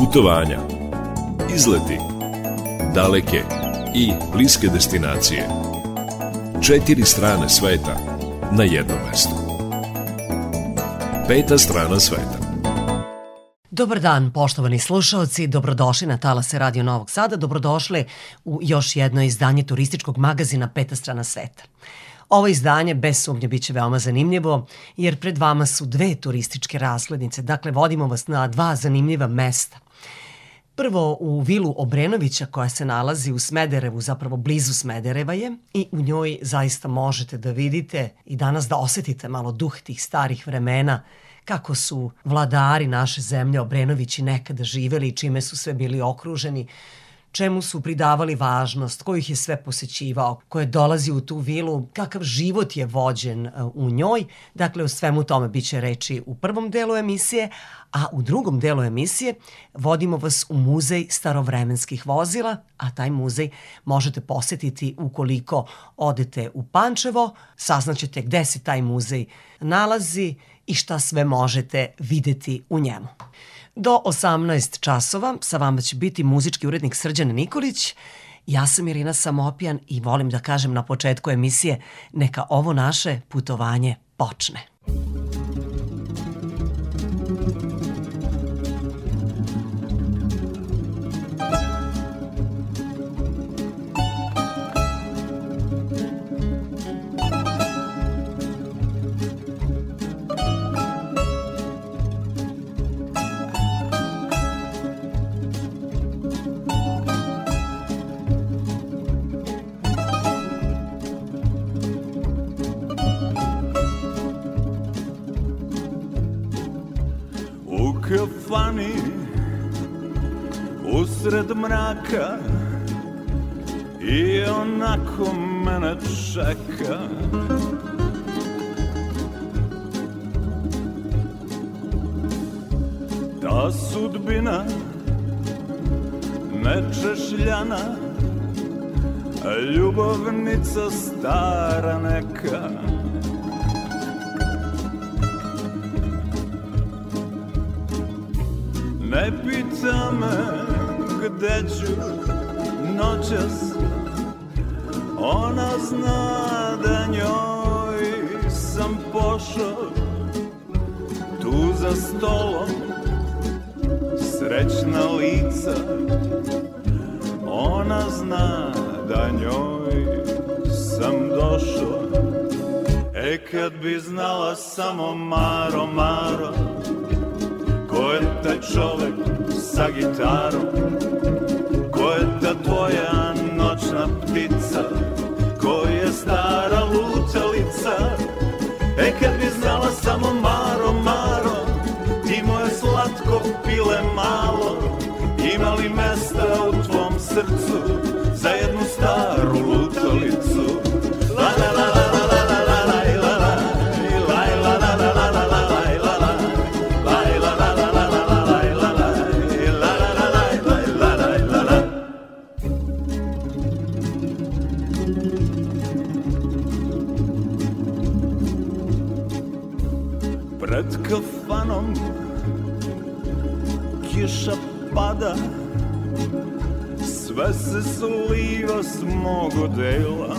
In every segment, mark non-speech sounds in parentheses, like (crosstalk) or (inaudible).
Putovanja, izleti, daleke i bliske destinacije. Četiri strane sveta na jednom mestu. Peta strana sveta. Dobar dan, poštovani slušalci, dobrodošli na Talase Radio Novog Sada, dobrodošli u još jedno izdanje turističkog magazina Peta strana sveta. Ovo izdanje bez sumnje biće veoma zanimljivo jer pred vama su dve turističke razglednice, dakle vodimo vas na dva zanimljiva mesta. Prvo u vilu Obrenovića koja se nalazi u Smederevu, zapravo blizu Smedereva je i u njoj zaista možete da vidite i danas da osetite malo duh tih starih vremena kako su vladari naše zemlje Obrenovići nekada živeli i čime su sve bili okruženi čemu su pridavali važnost, ko ih je sve posećivao, ko je dolazi u tu vilu, kakav život je vođen e, u njoj. Dakle, o svemu tome biće reči u prvom delu emisije, a u drugom delu emisije vodimo vas u muzej starovremenskih vozila, a taj muzej možete posetiti ukoliko odete u Pančevo, saznaćete gde se taj muzej nalazi i šta sve možete videti u njemu. Do 18 časova sa vama će biti muzički urednik Srđan Nikolić. Ja sam Irina Samopjan i volim da kažem na početku emisije neka ovo naše putovanje počne. Kafani Usred mraka I onako mene čeka. Ta sudbina Nečešljana Ljubavnica stara neka Ne pita me gde ću noćas? Ona zna da njoj sam pošao Tu za stolom. Srećna lica Ona zna da njoj sam došao. E kad bi znala samo Maro, Maro Ko je taj čovek sa gitarom? Ko je ta tvoja noćna ptica? Ko je stara lutalica? E kad bi znala samo Maro, Maro Ti moje slatko pile malo Ima li mesta u tvom srcu Za jednu staru lutalicu? Sve se sliva s mog odela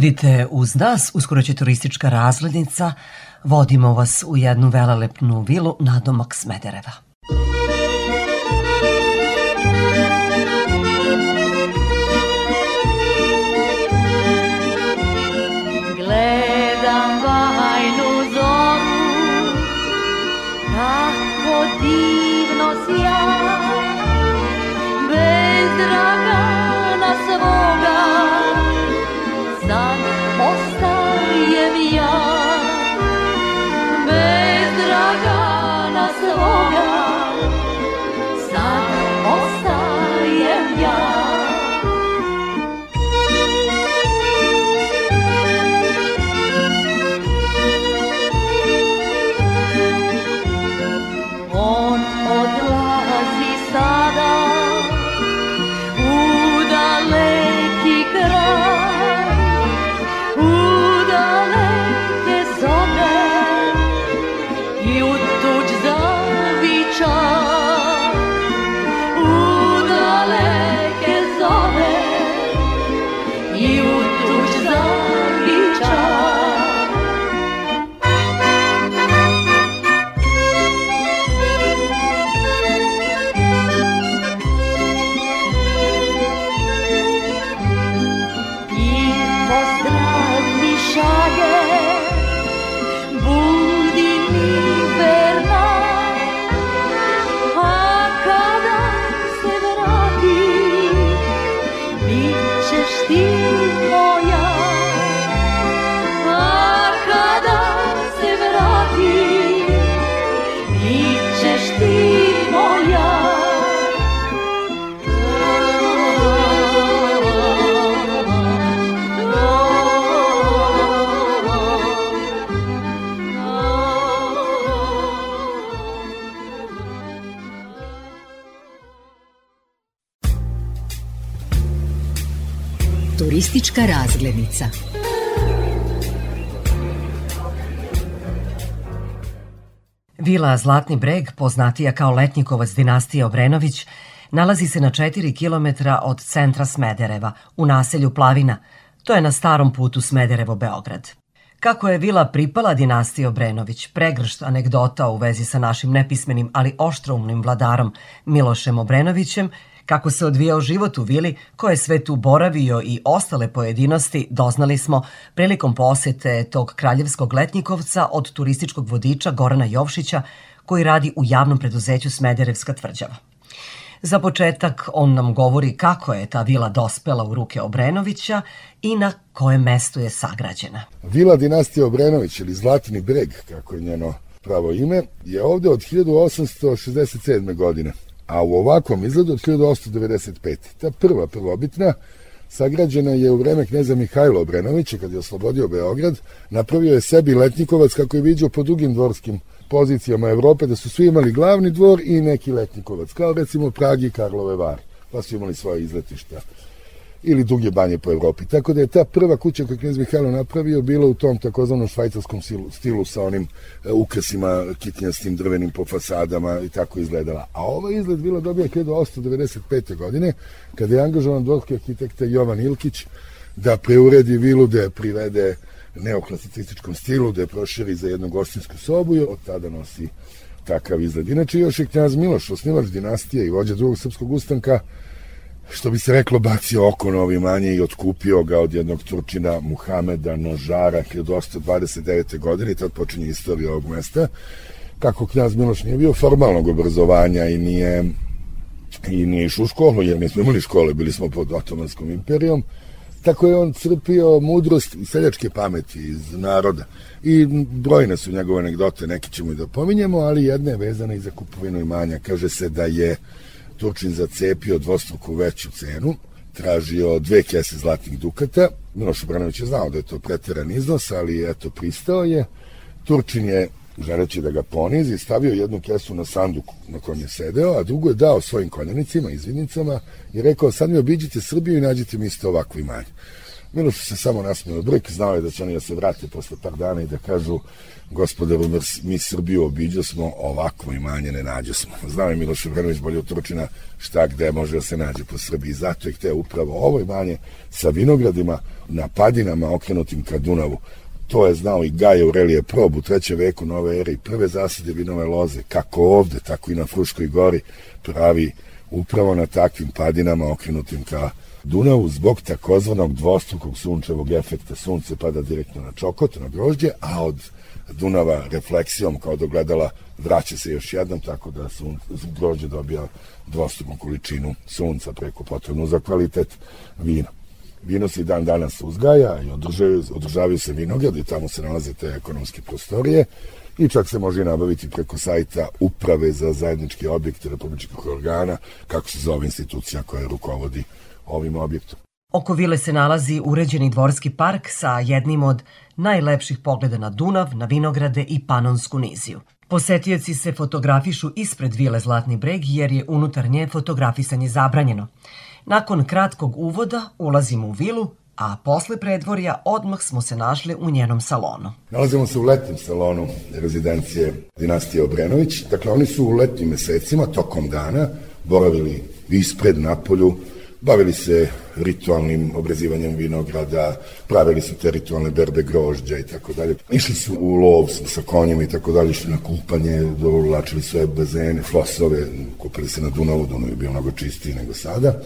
Budite uz nas, uskoro će turistička razglednica, vodimo vas u jednu velelepnu vilu na domak Smedereva. Turistička razglednica. Vila Zlatni breg, poznatija kao Letnjikovac dinastija Obrenović, nalazi se na 4 km od centra Smedereva, u naselju Plavina. To je na starom putu Smederevo-Beograd. Kako je vila pripala dinastiji Obrenović, pregršt anegdota u vezi sa našim nepismenim, ali oštroumnim vladarom Milošem Obrenovićem Kako se odvijao život u vili, ko je sve tu boravio i ostale pojedinosti, doznali smo prilikom posete tog kraljevskog letnjikovca od turističkog vodiča Gorana Jovšića, koji radi u javnom preduzeću Smederevska tvrđava. Za početak on nam govori kako je ta vila dospela u ruke Obrenovića i na koje mesto je sagrađena. Vila dinastije Obrenović ili Zlatni breg, kako je njeno pravo ime, je ovde od 1867. godine a u ovakvom izgledu od 1895. Ta prva prvobitna sagrađena je u vreme knjeza Mihajla Obrenovića kad je oslobodio Beograd, napravio je sebi letnikovac kako je vidio po drugim dvorskim pozicijama Evrope da su svi imali glavni dvor i neki letnikovac, kao recimo Pragi i Karlove Vari, pa su imali svoje izletišta ili druge banje po Evropi. Tako da je ta prva kuća koju knjez Mihajlo napravio bila u tom takozvanom švajcarskom stilu, stilu sa onim e, ukrasima kitnjastim drvenim po fasadama i tako izgledala. A ova izgled bila dobija 1895. godine kada je angažovan dvorski arhitekta Jovan Ilkić da preuredi vilu, da je privede neoklasicističkom stilu, da je proširi za jednu gostinsku sobu i od tada nosi takav izgled. Inače, još je knjaz Miloš, osnivač dinastije i vođa drugog srpskog ustanka, što bi se reklo, bacio oko na manje i otkupio ga od jednog Turčina Muhameda Nožara 1829. godine i tad počinje istorija ovog mesta. Kako knjaz Miloš nije bio formalnog obrazovanja i nije i nije išao u školu, jer nismo imali škole, bili smo pod Otomanskom imperijom, tako je on crpio mudrost i seljačke pameti iz naroda. I brojne su njegove anegdote, neki ćemo i da pominjemo, ali jedna je vezana i za kupovinu imanja. Kaže se da je Turčin zacepio dvostruku veću cenu, tražio dve kese zlatnih dukata. Miloš Obranović je znao da je to preteran iznos, ali eto, pristao je. Turčin je, želeći da ga ponizi, stavio jednu kesu na sanduk na kojem je sedeo, a drugu je dao svojim konjanicima, izvidnicama i rekao, sad mi obiđite Srbiju i nađite mi isto ovakvo imanje. Miloš se samo nasmio brk, znao je da će oni da se vrate posle par dana i da kažu gospodaru, mi Srbiju obiđo smo, ovakvo imanje ne nađe smo. Znao je Miloš Vranović bolje od Turčina šta gde može da se nađe po Srbiji. Zato je hteo upravo ovo imanje sa vinogradima na padinama okrenutim ka Dunavu. To je znao i Gaj Aurelije Prob u trećem veku nove ere i prve zasade vinove loze, kako ovde, tako i na Fruškoj gori, pravi upravo na takvim padinama okrenutim ka Dunavu zbog takozvanog dvostrukog sunčevog efekta. Sunce pada direktno na čokot, na grožđe, a od Dunava refleksijom kao do gledala vraća se još jednom, tako da sun, grožđe dobija dvostruku količinu sunca preko potrebnu za kvalitet vina. Vino se i dan danas uzgaja i održavaju, održavaju se vinograd i tamo se nalaze te ekonomske prostorije i čak se može nabaviti preko sajta Uprave za zajednički objekte republičkih organa, kako se zove institucija koja rukovodi ovim objektom. Oko vile se nalazi uređeni dvorski park sa jednim od najlepših pogleda na Dunav, na vinograde i Panonsku niziju. Posetioci se fotografišu ispred vile Zlatni breg jer je unutar nje fotografisanje zabranjeno. Nakon kratkog uvoda ulazimo u vilu, a posle predvorja odmah smo se našli u njenom salonu. Nalazimo se u letnim salonu rezidencije dinastije Obrenović. Dakle, oni su u letnim mesecima, tokom dana, boravili ispred Napolju, bavili se ritualnim obrezivanjem vinograda, pravili su te ritualne berbe grožđa i tako dalje. Išli su u lov sa konjima i tako dalje, išli na kupanje, dovlačili svoje bazene, flosove, kupili se na Dunavu, Dunav je bio mnogo čistiji nego sada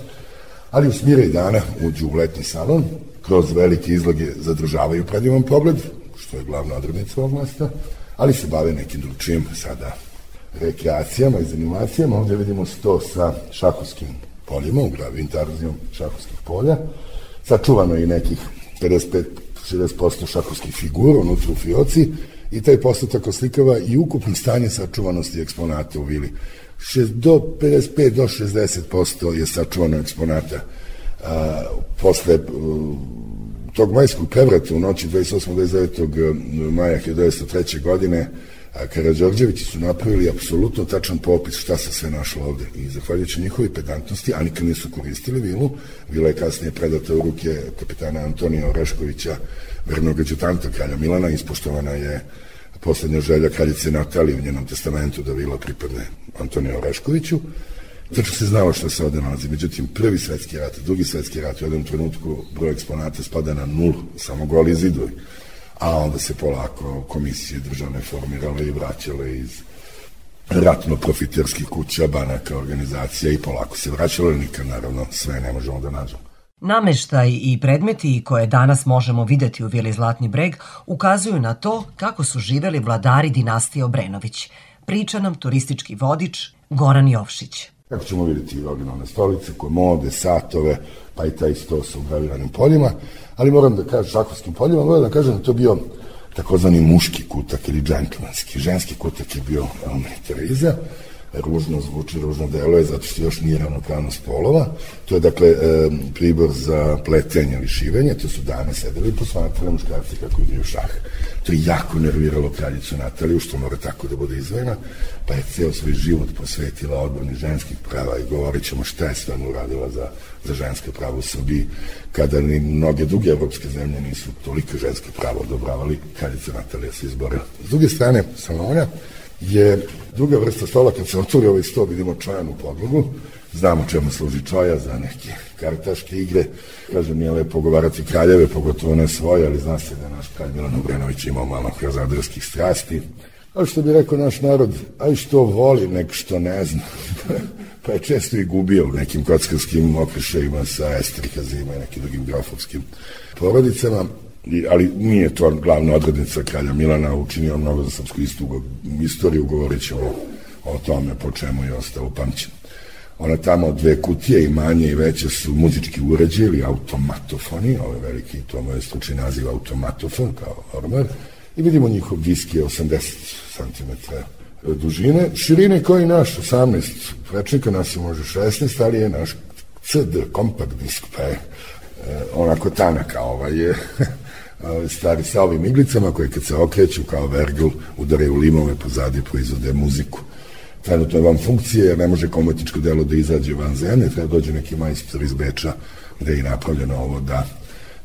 ali u smire i dana uđu u letni salon, kroz velike izloge zadržavaju predivan pogled, što je glavna odrednica ovog mesta, ali se bave nekim drugčijim sada rekreacijama i zanimacijama. Ovde vidimo sto sa šahovskim poljima, u glavi intarzijom polja, sačuvano je nekih 55-60% šahovskih figura unutra u fioci i taj postotak oslikava i ukupno stanje sačuvanosti eksponata u vili do 55 do 60% je sačuvano eksponata. A, posle tog majskog prevrata u noći 28. maja 1903. godine Karadžorđevići su napravili apsolutno tačan popis šta se sve našlo ovde i zahvaljujući njihovi pedantnosti, a nikad nisu koristili vilu, vila je kasnije predata u ruke kapitana Antonija Oreškovića, vernog adjutanta kralja Milana, ispoštovana je poslednja želja kraljice Natalije u njenom testamentu da vila pripadne Antoniju Oreškoviću. Znači se znalo šta se ovde nalazi. Međutim, prvi svetski rat, drugi svetski rat, u jednom trenutku broj eksponata spada na nul, samo goli zidovi. A onda se polako komisije državne formirale i vraćale iz ratno-profiterskih kuća, banaka, organizacija i polako se vraćalo, nikad naravno sve ne možemo da nađemo. Nameštaj i predmeti koje danas možemo videti u Vili Zlatni breg ukazuju na to kako su živeli vladari dinastije Obrenović. Priča nam turistički vodič Goran Jovšić. Kako ćemo videti originalne stolice, komode, satove, pa i taj sto sa ugraviranim poljima, ali moram da kažem, šakovskim poljima, moram da kažem da to bio takozvani muški kutak ili džentlmanski. Ženski kutak je bio militariza, ružno zvuči, ružno deluje, zato što još nije ravnopravnost polova. To je, dakle, e, pribor za pletenje ili šivenje, to su dame sedeli i posmatrali muškarci kako igraju šah. To je jako nerviralo kraljicu Nataliju, što mora tako da bude izvojena, pa je ceo svoj život posvetila odbrani ženskih prava i govorit ćemo šta je sve uradila za, za ženske prava u Srbiji, kada ni mnoge druge evropske zemlje nisu toliko ženske prava odobravali, kraljica Natalija se izborila. S druge strane, Salonja, je druga vrsta stola, kad se otvori ovaj sto, vidimo čajanu podlogu, znamo čemu služi čaja za neke kartaške igre. Kažem, nije lepo govarati kraljeve, pogotovo ne svoje, ali zna se da naš kralj Milan Obrenović imao malo krazadarskih strasti. Ali što bi rekao naš narod, aj što voli, nek što ne zna. (laughs) pa je često i gubio u nekim kockarskim okrišajima sa estrikazima i nekim drugim grafovskim porodicama ali nije to glavna odrednica kralja Milana, učinio mnogo za srpsku istoriju, govorit ćemo o tome po čemu je ostao upamćen. Ona tamo dve kutije i manje i veće su muzički uređaji ili automatofoni, ovaj veliki, to mu je naziv automatofon kao ormar, i vidimo njihov disk je 80 cm dužine, širine koji naš 18 prečnika, nas je može 16, ali je naš CD, kompakt disk, pa je e, onako tanak, a ovaj je (laughs) stari sa ovim iglicama koje kad se okreću kao vergl udaraju limove pozadi proizvode muziku. Trenutno je van funkcije jer ne može kometičko delo da izađe van zemlje, treba dođe neki majstor iz Beča gde je napravljeno ovo da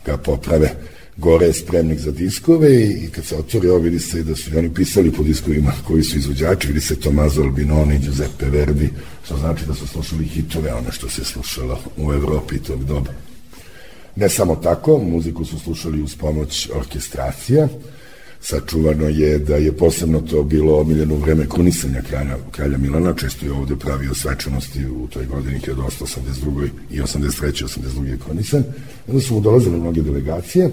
ga poprave gore je spremnik za diskove i kad se otvori ovo vidi se da su oni pisali po diskovima koji su izvođači, vidi se Tomazo Albinoni, Giuseppe Verdi, što znači da su slušali hitove, ono što se slušalo u Evropi tog doba. Ne samo tako, muziku su slušali uz pomoć orkestracija, sačuvano je da je posebno to bilo omiljeno vreme krunisanja kralja, kralja Milana, često je ovde pravio svečanosti u toj godini 1882. i 83. 82. je krunisan. Onda su mu dolazile mnoge delegacije,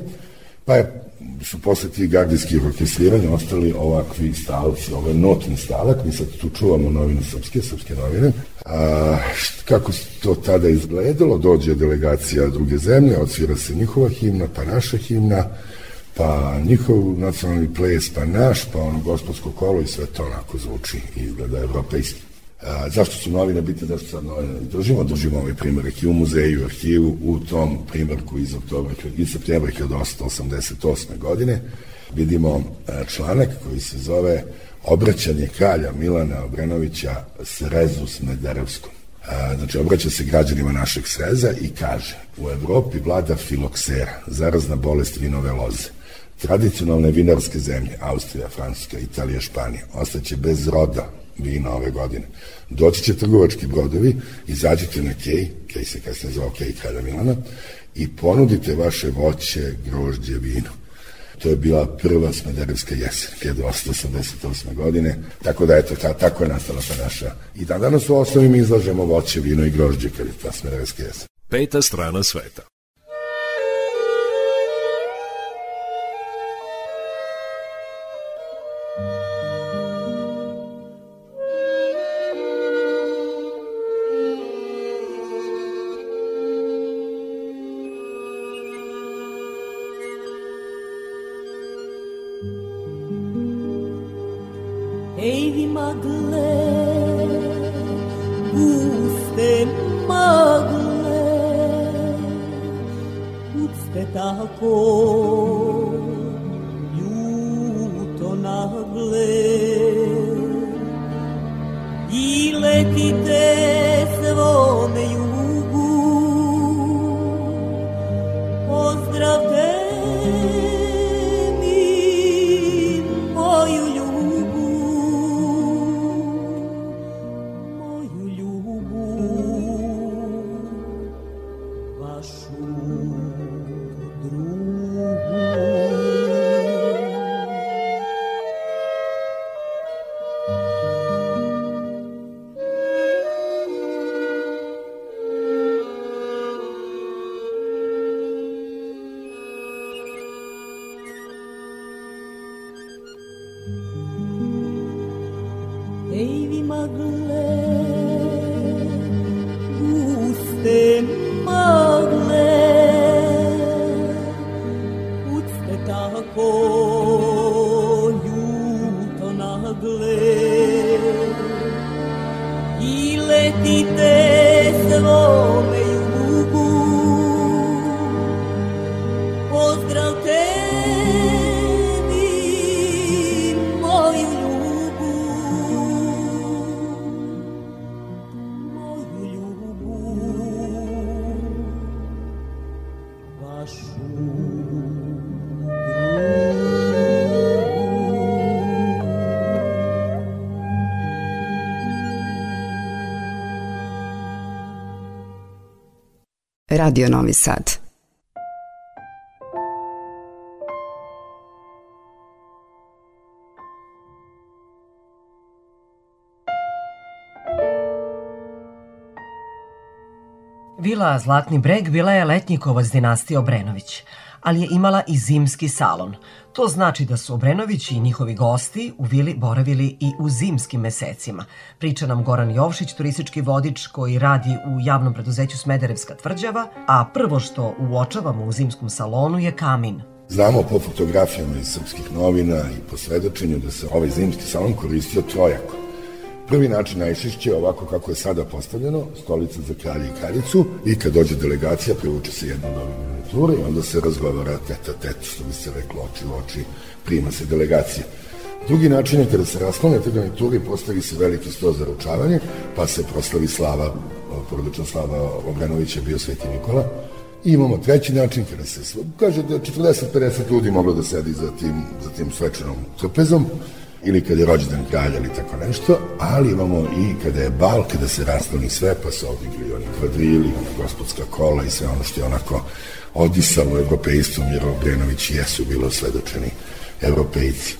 pa je, su posle tih gardijskih orkestriranja ostali ovakvi stalci, ovaj notni stalak, mi sad tu čuvamo novine srpske, srpske novine. A, št, kako to tada izgledalo, dođe delegacija druge zemlje, odsvira se njihova himna, pa naša himna, pa njihov nacionalni ples, pa naš, pa ono gospodsko kolo i sve to onako zvuči i izgleda evropejski. A, zašto su novine bitne, zašto sad novine držimo? Držimo ovaj primjerak i u muzeju, arhivu, u tom primjerku iz oktobra, iz septembra 1888. godine vidimo članak koji se zove Obraćanje kralja Milana Obrenovića Srezu Smederevskom. Znači, obraća se građanima našeg sreza i kaže u Evropi vlada filoksera, zarazna bolest vinove loze. Tradicionalne vinarske zemlje, Austrija, Francuska, Italija, Španija, ostaće bez roda vina ove godine. Doći će trgovački brodovi, izađite na Kej, Kej se kasnije zvao Kej Kralja Milana, i ponudite vaše voće, grožđe, vino. To je bila prva smederevska jesen, 1888. godine, tako da eto, ta, tako je nastala ta naša. I da danas u osnovi mi izlažemo voće, vino i grožđe, kad je ta smederevska jesen. Peta strana sveta. laço Radio Novi Sad. Vila Zlatni breg bila je letnjikovac dinastije Obrenović, ali je imala i zimski salon. To znači da su Obrenović i njihovi gosti u vili boravili i u zimskim mesecima. Priča nam Goran Jovšić, turistički vodič koji radi u javnom preduzeću Smederevska tvrđava, a prvo što uočavamo u zimskom salonu je kamin. Znamo po fotografijama iz srpskih novina i po svedočenju da se ovaj zimski salon koristio trojako. Prvi način najčešće ovako kako je sada postavljeno, stolica za kralja i kraljicu i kad dođe delegacija privuče se jedna od minijatura i onda se razgovara teta tet, što bi se reklo oči u oči, prima se delegacija. Drugi način je kada se rasklone te garnituri, postavi se veliki sto za ručavanje, pa se proslavi slava, porodična slava Obranovića bio Sveti Nikola, I imamo treći način kada se kaže da 40-50 ljudi moglo da sedi za tim, za tim svečanom trpezom ili kada je rođendan kralja ili tako nešto, ali imamo i kada je bal, kada se rasplani sve, pa se odigli oni kvadrili, gospodska kola i sve ono što je onako odisalo evropejstvom, jer Obrenović jesu bilo svedočeni evropejci.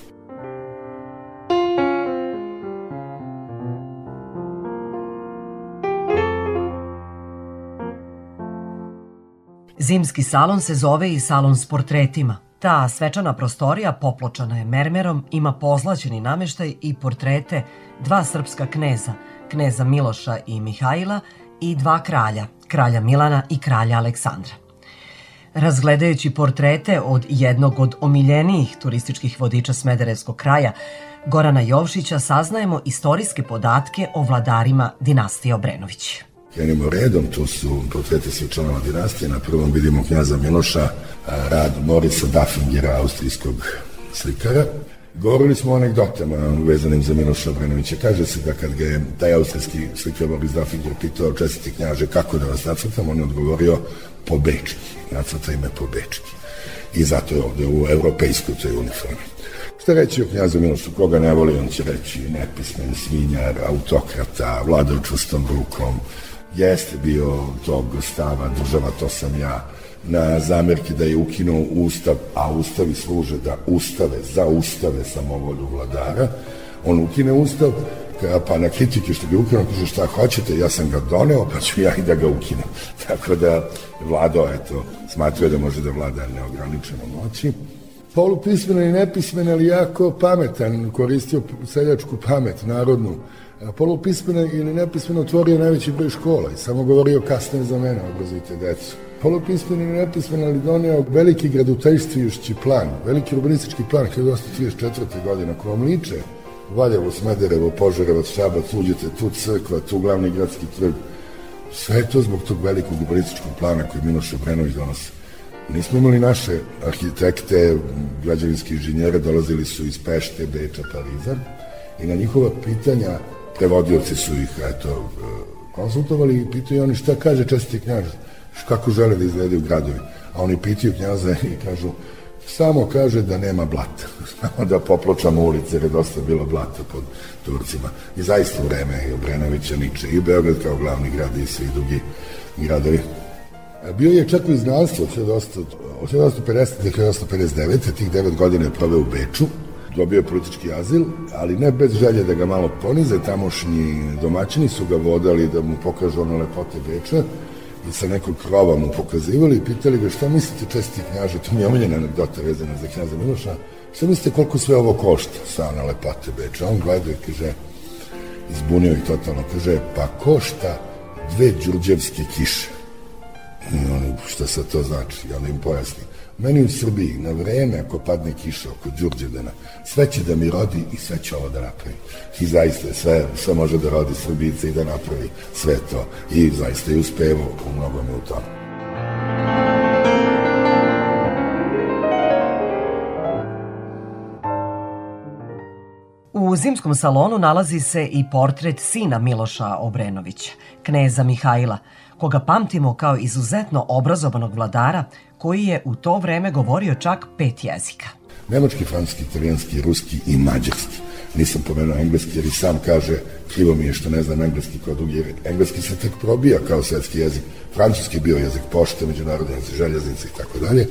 Zimski salon se zove i salon s portretima. Ta svečana prostorija popločana je mermerom, ima pozlaćeni nameštaj i portrete dva srpska kneza, kneza Miloša i Mihajla i dva kralja, kralja Milana i kralja Aleksandra. Razgledajući portrete od jednog od omiljenijih turističkih vodiča Smederevskog kraja, Gorana Jovšića, saznajemo istorijske podatke o vladarima dinastije Obrenović. Krenimo redom, tu su portreti svih članova dinastije. Na prvom vidimo knjaza Miloša, rad Morisa Daffingera, austrijskog slikara. Govorili smo o anegdotama vezanim za Miloša Obrenovića. Kaže se da kad ga je taj austrijski slikar Moris Daffinger pitao čestiti knjaže kako da vas nacrtam, on je odgovorio po bečki. Nacrta ime po bečki. I zato je ovde u europejskoj toj uniformi. Šta reći o knjazu Milošu, koga ne voli, on će reći nepismen, svinjar, autokrata, vladao čustom rukom, jeste bio tog stava, država to sam ja, na zamerki da je ukinuo ustav, a ustavi služe da ustave, za ustave samovolju vladara, on ukine ustav, pa na kritike što bi ukinuo, kaže šta hoćete, ja sam ga doneo, pa ću ja i da ga ukinem. (laughs) Tako da vlado, eto, smatruje da može da vlada neograničeno moći. Polupismen i nepismen, ali jako pametan, koristio seljačku pamet, narodnu, polupismeno ili nepismeno otvorio najveći broj škola i samo govorio kasnije za mene, obrazujte decu. Polupismeno ili nepismeno, ali doneo veliki graduteljstvujušći plan, veliki urbanistički plan 1834. godine, ako vam liče Valjevo, Smederevo, Požarevac, Šabac, uđete tu crkva, tu glavni gradski trg, sve to zbog tog velikog urbanističkog plana koji Miloš Obrenović donosi. Nismo imali naše arhitekte, građevinski inženjere, dolazili su iz Pešte, Beča, Pariza i na njihova pitanja prevodioci su ih eto, konsultovali i pitaju oni šta kaže čestiti knjaž, kako žele da izgledaju gradovi. A oni pitaju knjaza i kažu, samo kaže da nema blata. (laughs) Samo da popločamo ulice, jer je dosta bilo blata pod Turcima. I zaista u vreme i Obrenovića niče i Beograd kao glavni grad i svi drugi gradovi. Bio je čak u iznanstvu od 1850. do 1859. Tih devet godina je proveo u Beču dobio politički azil, ali ne bez želje da ga malo ponize, tamošnji domaćini su ga vodali da mu pokažu ono lepote Beča i sa nekog krova mu pokazivali i pitali ga šta mislite česti knjaže, to mi je omiljena anegdota vezana za knjaza Miloša, šta mislite koliko sve ovo košta, sa one lepote Beča, on gleda i kaže, izbunio ih totalno, kaže, pa košta dve đurđevske kiše. I oni, šta sad to znači? I onda im pojasni. Meni u Srbiji, na vreme, ako padne kiša oko Đurđevdana, sve će da mi rodi i sve će ovo da napravi. I zaista sve, sve može da rodi Srbice i da napravi sve to. I zaista je uspevo u mnogome u tome. U zimskom salonu nalazi se i portret sina Miloša Obrenovića, kneza Mihajla, koga pamtimo kao izuzetno obrazovanog vladara koji je u to vreme govorio čak pet jezika. Nemački, francuski, italijanski, ruski i mađarski. Nisam pomenuo engleski jer i sam kaže krivo mi je što ne znam engleski kao drugi jer engleski se tek probija kao svetski jezik. Francuski bio jezik pošte, međunarodne jezik, željeznice i tako dalje.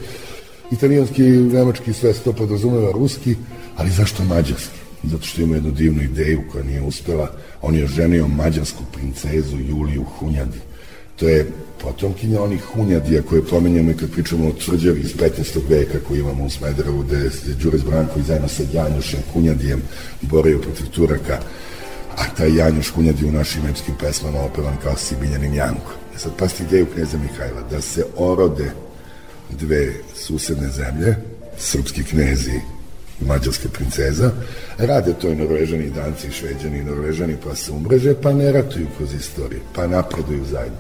Italijanski nemački sve to podrazumeva ruski, ali zašto mađarski? Zato što ima jednu divnu ideju koja nije uspela. On je ženio mađarsku princezu Juliju Hunjadi To je potomkinja onih hunjadija koje pomenjamo i kad pričamo o tvrđavi iz 15. veka koji imamo u Smederevu, gde je Đures Branković zajedno sa Janjušem Hunjadijem borio protiv Turaka, a taj Janjuš Hunjadi u našim epskim pesmama opevan kao Sibinjanim Janko. E sad pasti ideju knjeza Mihajla da se orode dve susedne zemlje, srpski knezi i mađarska princeza, rade to i norvežani, i danci, i šveđani, i norvežani, pa se umreže, pa ne ratuju kroz istoriju, pa napreduju zajedno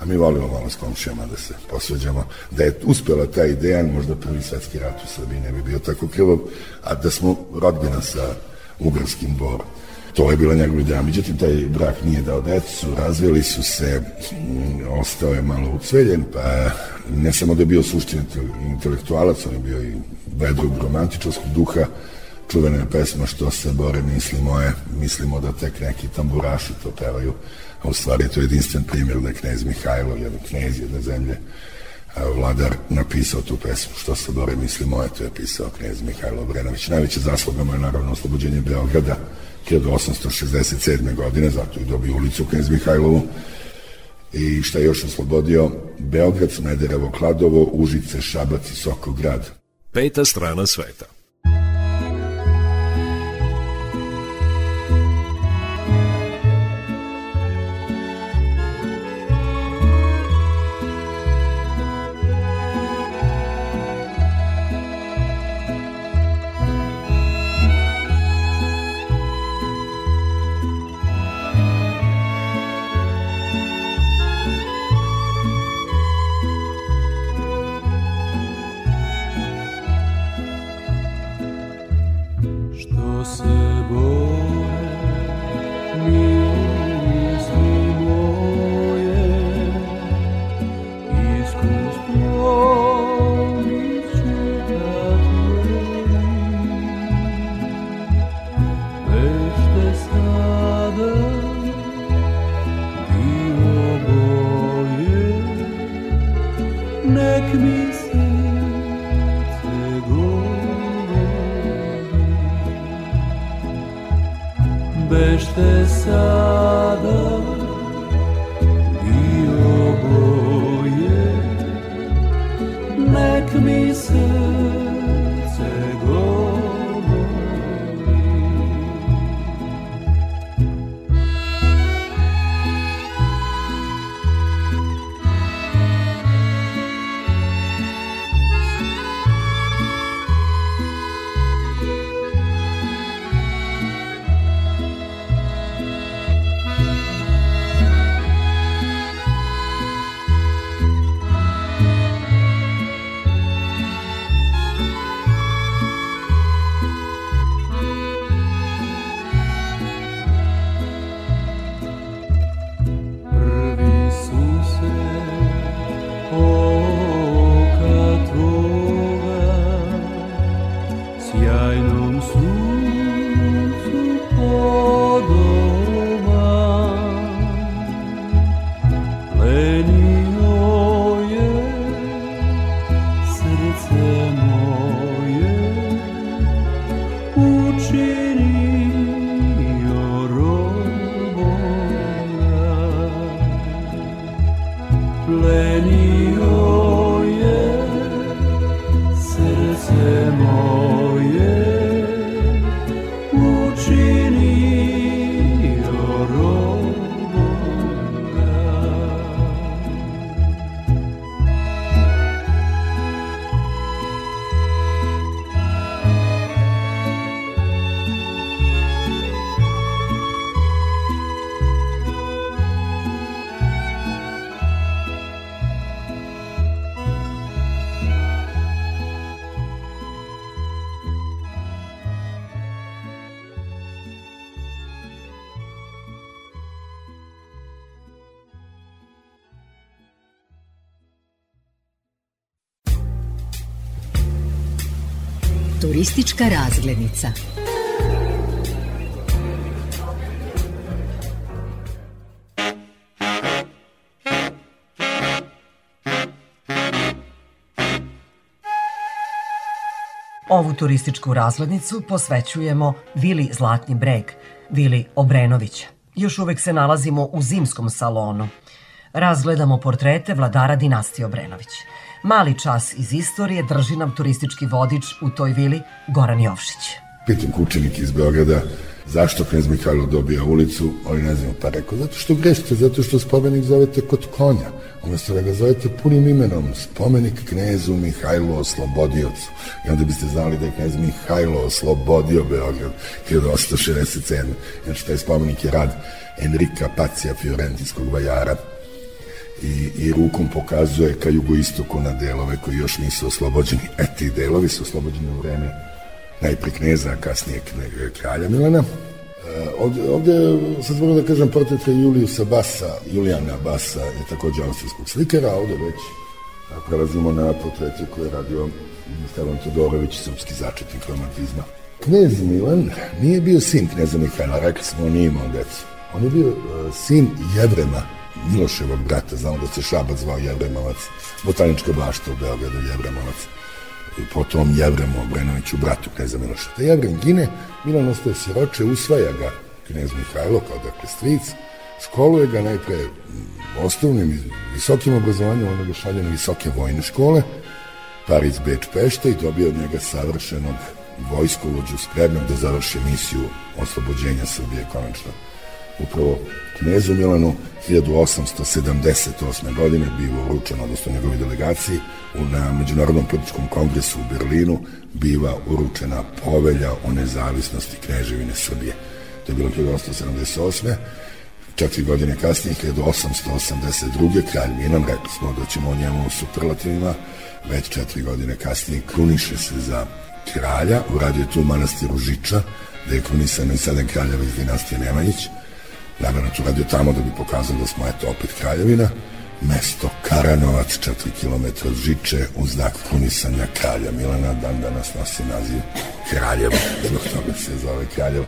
a mi volimo malo s komšijama da se posveđamo. Da je uspela ta ideja, možda prvi svetski rat u Srbiji ne bi bio tako krvav, a da smo rodbina sa ugarskim borom. To je bila njegova ideja. Međutim, taj brak nije dao decu, razveli su se, mm, ostao je malo ucveljen, pa ne samo da je bio suštin intelektualac, on je bio i vedrog romantičarskog duha, čuvena je pesma što se bore misli moje, mislimo da tek neki tamburaši to pevaju, a u stvari to je jedinstven primjer da je knez Mihajlo, jedan knez jedne zemlje, vladar napisao tu pesmu što se bore misli moje, to je pisao knez Mihajlo Obrenović. Najveća zasluga mu je naravno oslobođenje Beograda 1867. godine, zato je dobio ulicu knez Mihajlovu, i šta je još oslobodio Beograd, Smederevo, Kladovo, Užice, Šabac i Sokograd. Peta strana sveta. Turistička razglednica. Ovu turističku razglednicu posvećujemo Vili Zlatni breg, Vili Obrenović. Još uvek se nalazimo u zimskom salonu. Razgledamo portrete vladara dinastije Obrenović. Mali čas iz istorije drži nam turistički vodič u toj vili Goran Jovšić. Pitam kučenik iz Beograda zašto knjez Mihajlo dobija ulicu, oni ne znaju, pa rekao, zato što grešite, zato što spomenik zovete kod konja, umesto da ga zovete punim imenom, spomenik knezu Mihajlo Oslobodiocu. I onda biste znali da je knjez Mihajlo oslobodio Beograd 1867. Znači, taj spomenik je rad Enrika Pacija Fiorentinskog vajara, i, i rukom pokazuje ka jugoistoku na delove koji još nisu oslobođeni. E, ti delovi su oslobođeni u vreme najpre kneza, a kasnije kralja Milana. ovde, ovde sad mogu da kažem portret Juliusa Basa, Julijana Basa je takođe austrijskog slikara, a ovde već prelazimo na portrete koje je radio Stevan Todorović, srpski začetnik romantizma. Knez Milan nije bio sin kneza Mihajla, rekli smo, on nije imao decu. On je bio uh, sin Jevrema, Miloševog brata, znamo da se Šabac zvao Jevremovac, botanička bašta u Beogradu Jevremovac potom Jevremu Obrenoviću, bratu kneza Miloša. Da Jevrem gine, Milan ostaje siroče, usvaja ga knez Mihajlo kao dakle stric, školuje ga najpre osnovnim i visokim obrazovanjem, onda ga šalje na visoke vojne škole, Pariz, Beč, Pešta i dobije od njega savršenog vojskovođu spremnog da završi misiju oslobođenja Srbije konačno. Upravo knezu Milanu 1878. godine biva uručen, odnosno njegovi delegaciji, na Međunarodnom političkom kongresu u Berlinu biva uručena povelja o nezavisnosti kneževine Srbije. To je bilo 1878 četiri godine kasnije, 1882. kralj Milan, rekli smo da ćemo o njemu u superlativima, već četiri godine kasnije kruniše se za kralja, uradio je tu manastiru Žiča, gde je krunisano i sedam kraljeva iz dinastije Nemanjić. Naravno, to radio tamo da bi pokazao da smo, eto, opet kraljevina. Mesto Karanovac, 4 km od Žiče, u znak krunisanja kralja Milana, dan danas nosi naziv Kraljevo, zbog toga se zove Kraljevo.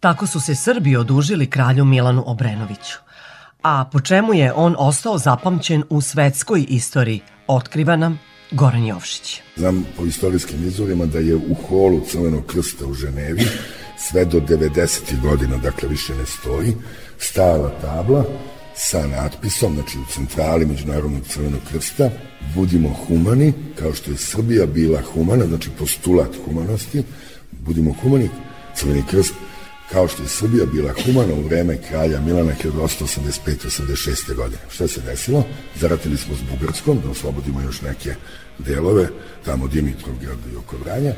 Tako su se Srbi odužili kralju Milanu Obrenoviću. A po čemu je on ostao zapamćen u svetskoj istoriji, otkriva nam Goran Jovšić. Znam po istorijskim izvorima da je u holu Crvenog krsta u Ženevi sve do 90. godina, dakle više ne stoji, stala tabla sa natpisom, znači u centrali Međunarodnog crvenog krsta, budimo humani, kao što je Srbija bila humana, znači postulat humanosti, budimo humani, Crveni krst kao što je Srbija bila humana u vreme kralja Milana 1885-86. godine. Šta se desilo? Zaratili smo s Bugarskom, da oslobodimo još neke delove, tamo Dimitrovgrad i oko Vranja.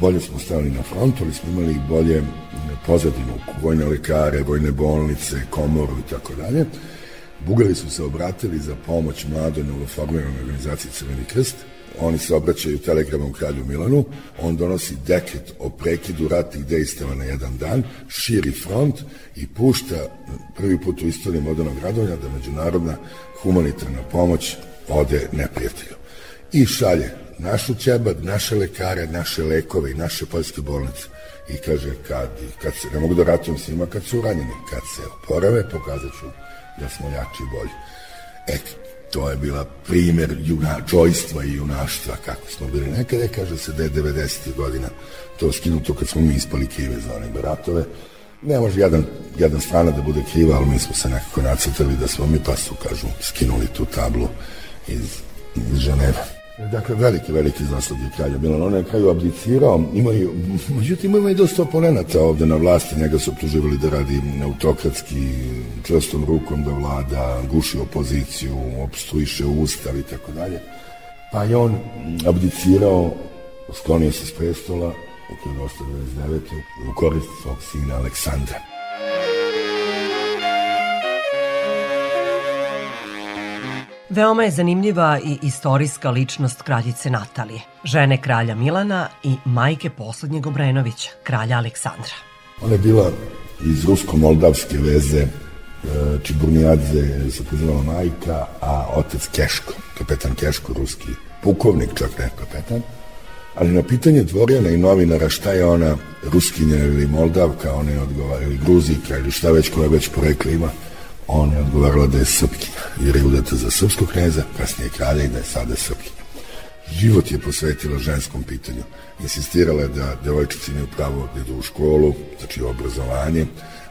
Bolje smo stavili na front, ali smo imali bolje pozadinu, vojne lekare, vojne bolnice, komoru i tako dalje. Bugari su se obratili za pomoć mladoj novoformiranoj organizaciji Crveni krst, oni se obraćaju telegramom kralju Milanu, on donosi dekret o prekidu ratnih dejstava na jedan dan, širi front i pušta prvi put u istoriji modernog radovanja da međunarodna humanitarna pomoć ode neprijatelju. I šalje našu ćebad, naše lekare, naše lekove i naše poljske bolnice. I kaže, kad, kad se, ne mogu da ratujem s njima kad su ranjeni, kad se oporave, pokazat ću da smo jači i bolji. E, to je bila primer junačojstva i junaštva kako smo bili nekada, kaže se da je 90. godina to skinuto kad smo mi ispali krive za one baratove. Ne može jedan, jedan strana da bude kriva, ali mi smo se nekako nacrtali da smo mi pa su, kažu, skinuli tu tablu iz, iz Ženeva. Dakle, veliki, veliki zaslug je kralja Milan. On je kraju abdicirao, imaju, međutim ima i dosta oponenata ovde na vlasti, njega su optuživali da radi autokratski, čvrstom rukom da vlada, guši opoziciju, obstruiše ustav i tako dalje. Pa je on abdicirao, sklonio se s prestola u 1999. u korist svog sina Aleksandra. Veoma je zanimljiva i istorijska ličnost kraljice Natalije, žene kralja Milana i majke poslednjeg Obrenovića, kralja Aleksandra. Ona je bila iz rusko-moldavske veze, e, Čiburnijadze se pozivala majka, a otec Keško, kapetan Keško, ruski pukovnik, čak ne kapetan. Ali na pitanje dvorjana i novinara šta je ona ruskinja ili moldavka, ona je odgovara, ili gruzika ili šta već koja već porekla ima, Ona je odgovarala da je srpkinja, jer je udata za srpskog kneza, kasnije kralja i da je sada srpkinja. Život je posvetila ženskom pitanju. Insistirala je da devojčice imaju pravo da idu u školu, znači obrazovanje,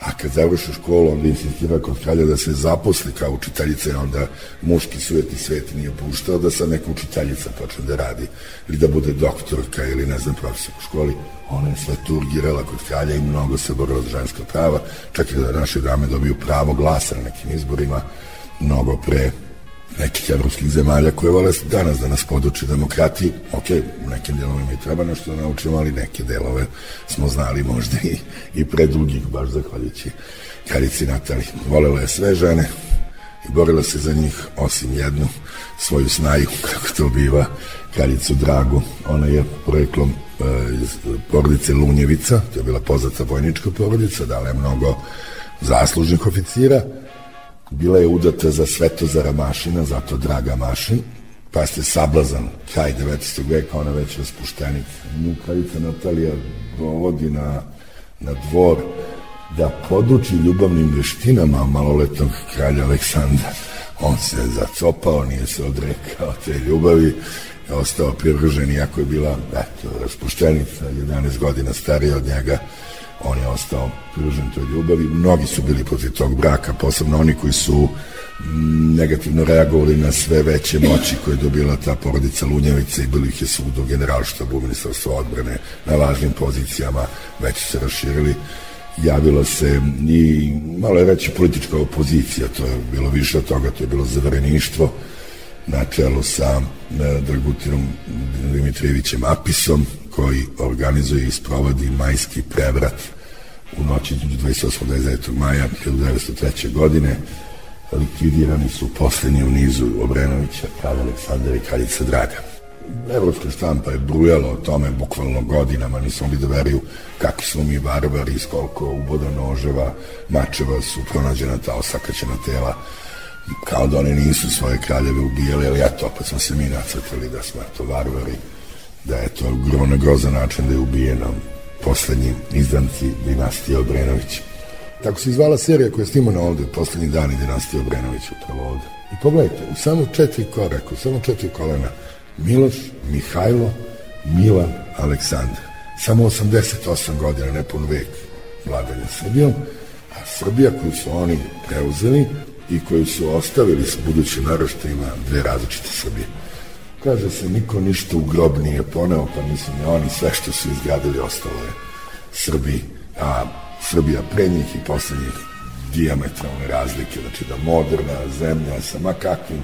a kad završi školu, onda insistira kod kralja da se zaposli kao učiteljica, onda muški svet svet nije puštao da sad neka učiteljica počne da radi, ili da bude doktorka ili ne znam profesor u školi. Ona je sve turgirala kod kralja i mnogo se borila za ženska prava, čak i da naše dame dobiju pravo glasa na nekim izborima, mnogo pre nekih evropskih zemalja koje vole danas da nas poduče demokratiji. Ok, u nekim delovima i treba nešto da naučimo, ali neke delove smo znali možda i, i pre drugih, baš zahvaljujući Karici Natali. Volela je sve žene i borila se za njih, osim jednu, svoju snaju, (laughs) kako to biva, kraljicu Dragu. Ona je projeklom e, iz porodice Lunjevica, to je bila poznata vojnička porodica, dala je mnogo zaslužnih oficira. Bila je udata za Svetozara Mašina, zato Draga Mašin, pa ste sablazan, kraj 19. veka, ona već raspuštenik. Nju kraljica Natalija dovodi na, na dvor da poduči ljubavnim veštinama maloletnog kralja Aleksandra. On se zacopao, nije se odrekao te ljubavi, je ostao privržen, iako je bila, eto, raspuštenica, 11 godina starija od njega, on je ostao privržen toj ljubavi. Mnogi su bili protiv tog braka, posebno oni koji su negativno reagovali na sve veće moći koje je dobila ta porodica Lunjevica i bili ih je svud u ministarstvo odbrane, na važnim pozicijama, već se raširili javila se i malo je reći politička opozicija, to je bilo više od toga, to je bilo zavreništvo na čelu sa e, Dragutinom Dimitrijevićem Apisom, koji organizuje i sprovodi majski prevrat u noći između 28. 29. maja 1903. godine. Likvidirani su poslednji u nizu Obrenovića, kralj Aleksandar i kraljica Draga. Evropska štampa je brujala o tome bukvalno godinama, nismo mogli da veruju kakvi smo mi barbari, s koliko uboda noževa, mačeva su pronađena ta osakaćena tela, kao da oni nisu svoje kraljeve ubijali, ali eto, opet smo se mi nacrtali da smo eto barbari, da je to grozno grozan način da je ubijeno poslednji izdanci dinastije Obrenović. Tako se izvala serija koja je snimana ovde, poslednji dani dinastije Obrenović upravo ovde. I pogledajte, u samo četiri koraka, u samo četiri kolena, Miloš, Mihajlo, Milan, Aleksandar. Samo 88 godina, nepun vek vladanja Srbijom, a Srbija koju su oni preuzeli i koju su ostavili s budućim naroštajima dve različite Srbije. Kaže se, niko ništa u grob nije poneo, pa mislim, oni sve što su izgradili ostalo je Srbiji, a Srbija pre njih i posle njih diametralne razlike, znači da moderna zemlja sa makakvim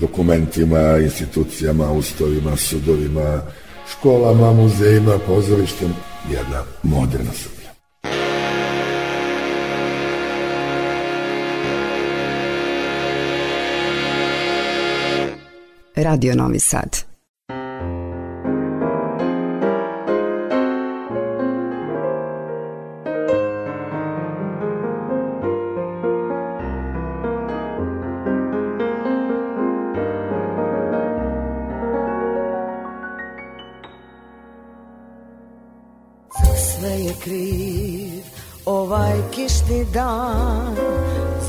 dokumentima, institucijama, ustovima, sudovima, školama, muzejima, pozorištem, jedna moderna Srbija. Radio Novi Sad. Kišni dan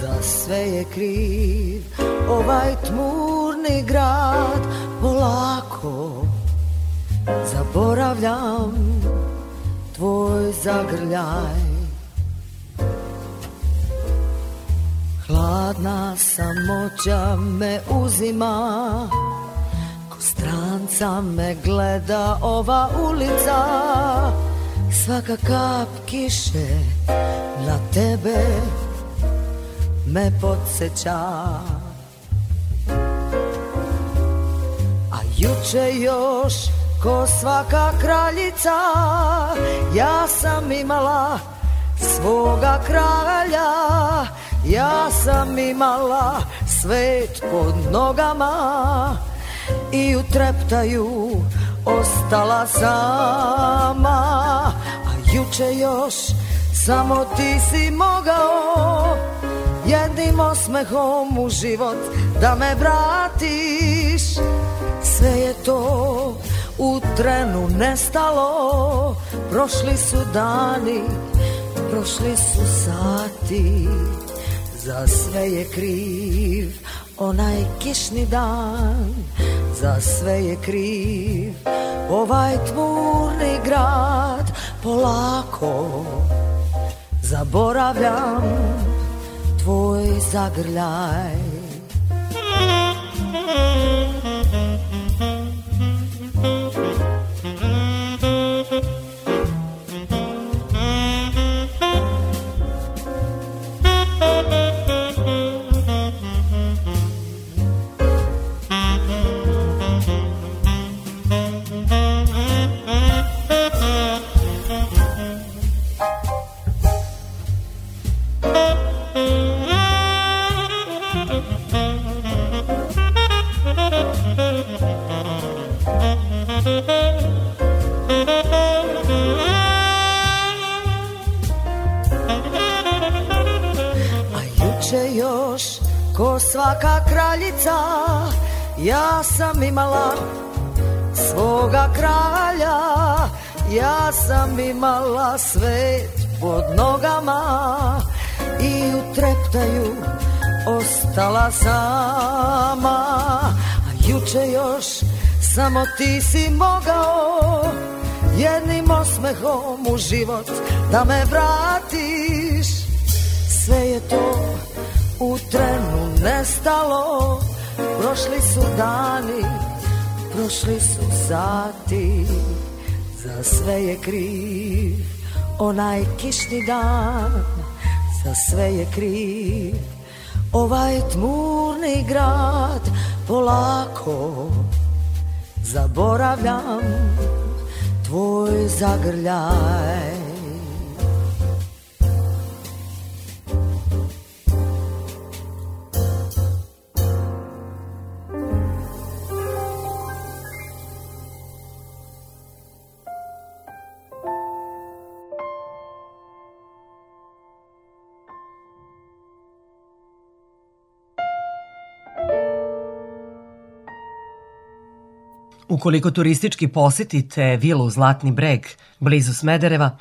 Za sve je kriv ovaj tmurni grad Polako zaboravljam tvoj zagrljaj. Hladna samoća me uzima Ko stranca me gleda. Ova ulica Svaka kap kiše na tebe me podsjeća juče još ko svaka kraljica Ja sam imala svoga kralja. Ja sam imala svet pod nogama I u treptaju ostala sama. A juče još samo ti si mogao jednim osmehom u život da me vratiš Sve je to u trenu nestalo. Prošli su dani, prošli su sati. Za sve je kriv onaj kišni dan. Za sve je kriv ovaj tmurni grad. Polako zaboravljam tvoj zagrljaj. ko svaka kraljica Ja sam imala svoga kralja Ja sam imala svet pod nogama I u treptaju ostala sama. A juče još samo ti si mogao Jednim osmehom u život da me vratiš nestalo. Prošli su dani, prošli su sati. Za sve je kriv onaj kišni dan. Za sve je kriv ovaj tmurni grad. Polako zaboravljam tvoj zagrljaj Ukoliko turistički posetite vilu Zlatni breg, blizu Smedereva,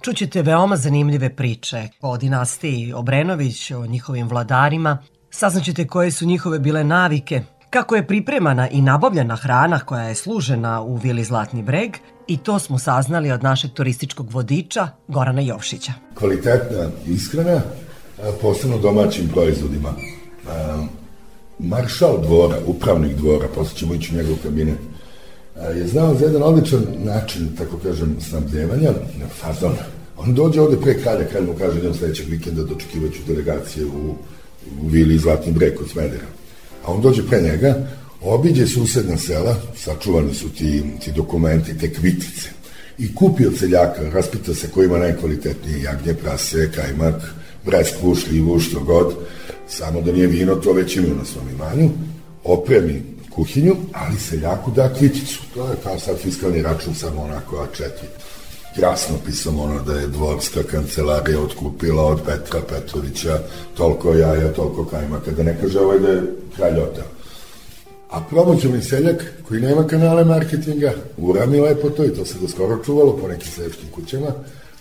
čućete veoma zanimljive priče o dinastiji Obrenović, o njihovim vladarima, saznaćete koje su njihove bile navike, kako je pripremana i nabavljena hrana koja je služena u vili Zlatni breg i to smo saznali od našeg turističkog vodiča Gorana Jovšića. Kvalitetna ishrana, posebno domaćim proizvodima. Maršal dvora, upravnik dvora, posle ćemo ići u njegov kabinet, je znao za jedan odličan način, tako kažem, snabdevanja, fazon. On dođe ovde pre kralja, kralj mu kaže idem sledećeg vikenda dočekivaću delegacije u, u Vili Zlatni breg kod Smedera. A on dođe pre njega, obiđe susedna sela, sačuvani su ti, ti dokumenti, te kvitice, i kupi od seljaka, raspita se ko ima najkvalitetnije jagnje, prase, kajmak, bresku, šljivu, što god, samo da nije vino, to već imaju na svom imanju, opremi kuhinju, ali seljaku da kviticu. To je kao sad fiskalni račun, samo onako A4. Jasno pisam ono da je dvorska kancelarija otkupila od Petra Petrovića toliko jaja, toliko kajmaka, da ne kaže ovaj da je kralj otao. A promoću seljak koji nema kanale marketinga, urami lepo to i to se do skoro čuvalo po nekim seljačkim kućama,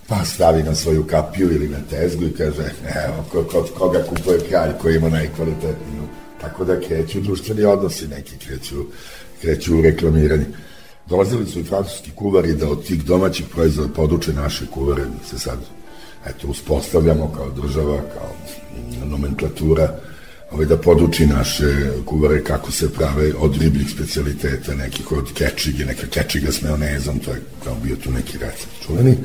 pa stavi na svoju kapiju ili na tezgu i kaže, evo, kod koga kupuje kralj koji ima najkvalitetniju Tako da kreću društveni odnosi, neki kreću, kreću u reklamiranje. Dolazili su i francuski kuvari da od tih domaćih proizvoda poduče naše kuvare, da se sad eto, uspostavljamo kao država, kao nomenklatura, ovaj, da poduči naše kuvare kako se prave od ribljih specialiteta, nekih od kečige, neka kečiga s meonezom, to je kao bio tu neki recept čuveni.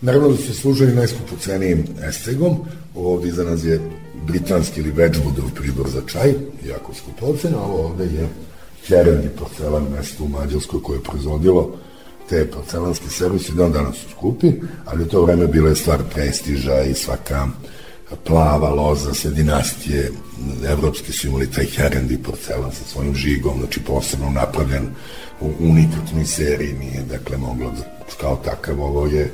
Naravno da su služili najskupo cenijim estegom, ovde iza nas je britanski ili Wedgwoodov pribor za čaj, jako skupocen, a ovo ovde je Hereni porcelan mesto u Mađarskoj koje je proizvodilo te porcelanske servise, da on danas su skupi, ali u to vreme bila je stvar prestiža i svaka plava loza sve dinastije evropske su imali taj Herendi porcelan sa svojim žigom, znači posebno napravljen u unikatnoj seriji, nije dakle moglo da, kao takav ovo je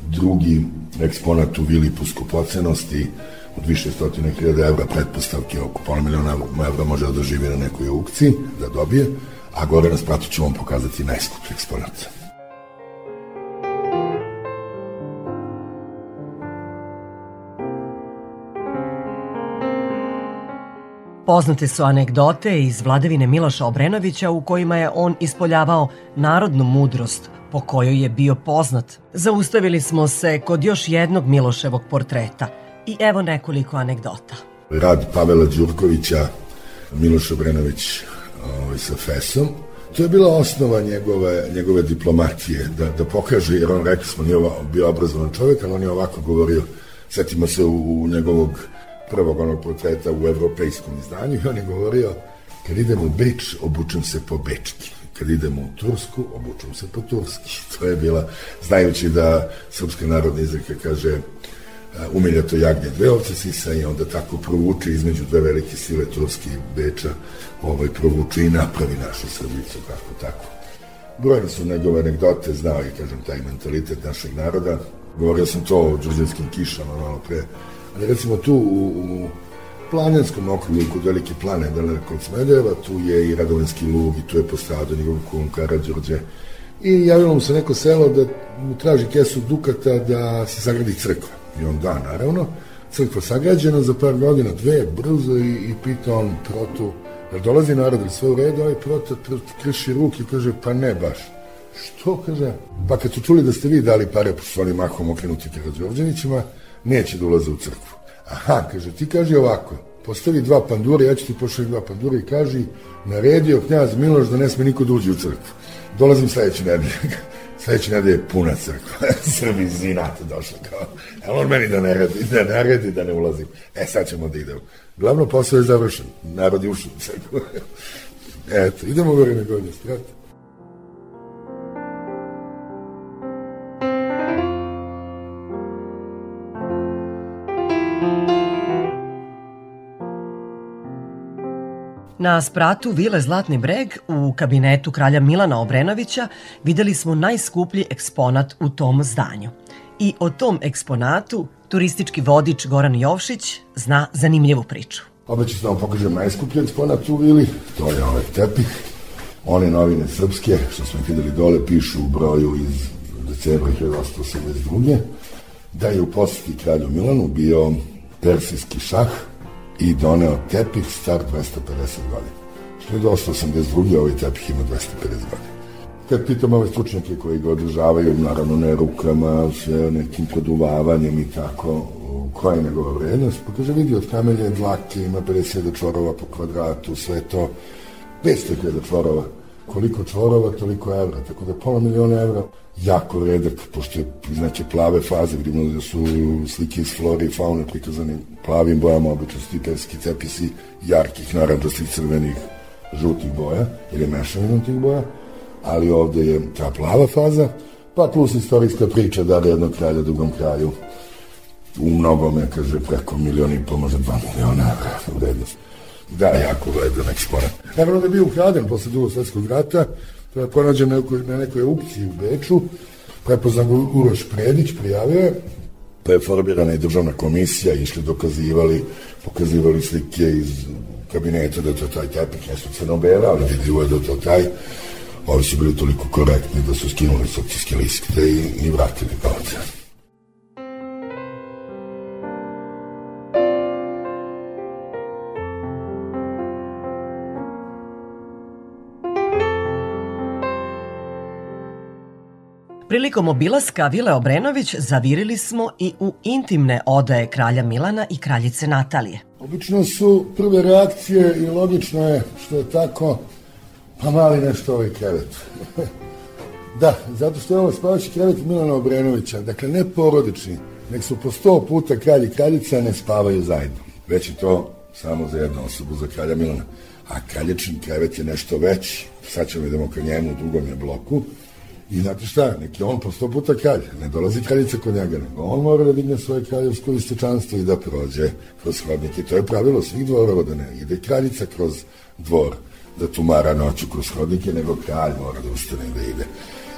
drugi eksponat u vili po skupocenosti, od više stotine hiljada evra pretpostavke, oko pola miliona evra može da doživi na nekoj aukciji, da dobije, a gore na spratu ću vam pokazati najskuplji eksponat. Poznate su anegdote iz vladavine Miloša Obrenovića u kojima je on ispoljavao narodnu mudrost po kojoj je bio poznat. Zaustavili smo se kod još jednog Miloševog portreta – I evo nekoliko anegdota. Rad Pavela Đurkovića, Miloš Obrenović ovaj, sa Fesom, to je bila osnova njegove, njegove diplomatije, da, da pokaže, jer on rekli smo, nije bio obrazovan čovjek, ali on je ovako govorio, setimo se u, u njegovog prvog onog portreta u evropejskom izdanju i on je govorio, kad idem u Beč, obučem se po bečki kad idemo u Tursku, obučem se po turski. (laughs) To je bila, znajući da srpska narodna izreka kaže umiljato jagnje dve ovce sisa i onda tako provuče između dve velike sile Turske i Beča, ovaj, provuče i napravi našu Srbicu, kako tako. Brojne su njegove anegdote, znao je, kažem, taj mentalitet našeg naroda. Govorio sam to o džuđanskim kišama malo pre, ali recimo tu u, u planinskom okrugu kod Velike plane, daleko od Smedeva, tu je i Radovinski lug i tu je postradao njegov kum Karadžorđe. I javilo mu se neko selo da mu traži kesu dukata da se sagradi crkva. I on da, naravno. Crkva sagrađena za par godina, dve, brzo i, i pita on protu, jer dolazi narod, ili sve u redu, ovaj prota krši ruke i kaže, pa ne baš. Što, kaže, pa kad su čuli da ste vi dali pare po svojim mahom okrenuti Karadžorđevićima, neće da ulaze u crkvu. Aha, kaže, ti kaže ovako, postavi dva pandura, ja ću ti pošaliti dva pandura i kaži, naredio knjaz Miloš da ne sme niko da uđe u crkvu. Dolazim sledeće nedelje. (laughs) sledeće nedelje je puna crkva. (laughs) Srbi zinate došla kao. Ali on meni da ne redi, da ne redi, da ne ulazim. E, sad ćemo da idemo. Glavno posao je završen. Narod je ušao u. (laughs) Eto, idemo gore na godine strate. Na spratu Vile Zlatni breg u kabinetu kralja Milana Obrenovića videli smo najskuplji eksponat u tom zdanju. I o tom eksponatu turistički vodič Goran Jovšić zna zanimljivu priču. Obeću da vam pokažem najskuplji eksponat u Vili, to je ovaj tepih. One novine srpske, što smo videli dole, pišu u broju iz decembra 1882. Da je u posjeti kralju Milanu bio persijski šah, i doneo tepih star 250 godina. 1882. ovaj tepih ima 250 godina. Kad pitam ove stručnjake koji ga održavaju, naravno ne rukama, sve nekim produvavanjem i tako, koja je njegova vrednost, pa kaže vidi od kamelje dlake, ima 50 čvorova po kvadratu, sve to, 500.000 čvorova. Koliko čvorova, toliko evra, tako da pola miliona evra. Jako redak, pošto je, znači, plave faze, vidimo da su slike iz flore i faune prikazane plavim bojama, obično su ti perski cepisi jarkih, naranđastih, crvenih, žutih boja, ili mešavinom tih boja, ali ovde je ta plava faza, pa plus istorijska priča da li jednog kralja drugom kraju u mnogome, kaže, preko milion i pol, možda dva miliona evra vrednost. Da, jako vredan eksponat. Naravno da je bio ukraden posle drugog svetskog rata, to je pronađen na nekoj, aukciji u Beču, prepoznan Uroš Predić, prijavio je, pa je formirana i državna komisija, išli dokazivali, pokazivali slike iz kabineta da to taj tepih, ne su crno-bela, ali vidljivo je da to taj, ovi su bili toliko korektni da su skinuli sopcijske liste i, i vratili novce. Prilikom obilaska Vile Obrenović zavirili smo i u intimne odaje kralja Milana i kraljice Natalije. Obično su prve reakcije i logično je što je tako, pa mali nešto ovaj krevet. (laughs) da, zato što je ovo spavaći krevet Milana Obrenovića, dakle ne porodični, nek su po sto puta kralj i kraljica ne spavaju zajedno. Već je to samo za jednu osobu, za kralja Milana. A kralječni krevet je nešto veći. Sad ćemo idemo ka njemu u drugom je bloku I znate šta, neki on po sto puta kralj, ne dolazi kraljica kod njega, nego on mora da digne svoje kraljevsko istečanstvo i da prođe kroz hodnike. To je pravilo svih dvorova, da ne ide kraljica kroz dvor, da tumara noću kroz hodnike, nego kralj mora da ustane da ide.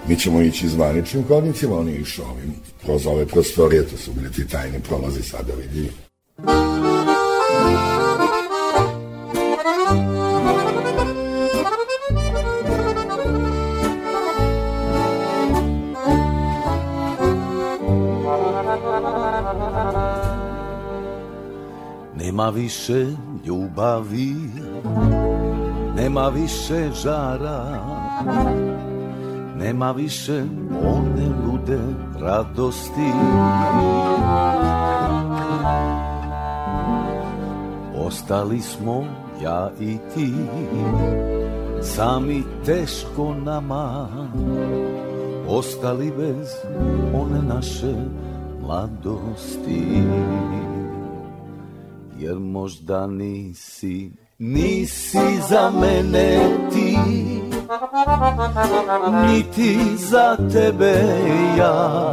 Mi ćemo ići zvaničnim hodnicima, oni išao ovim, kroz ove prostorije, to su bili ti tajni prolazi sada vidi. Nema više ljubavi, nema više žara, nema više one lude radosti. Ostali smo ja i ti, sami teško nama, ostali bez one naše mladosti jer možda nisi Nisi za mene ti Niti za tebe ja.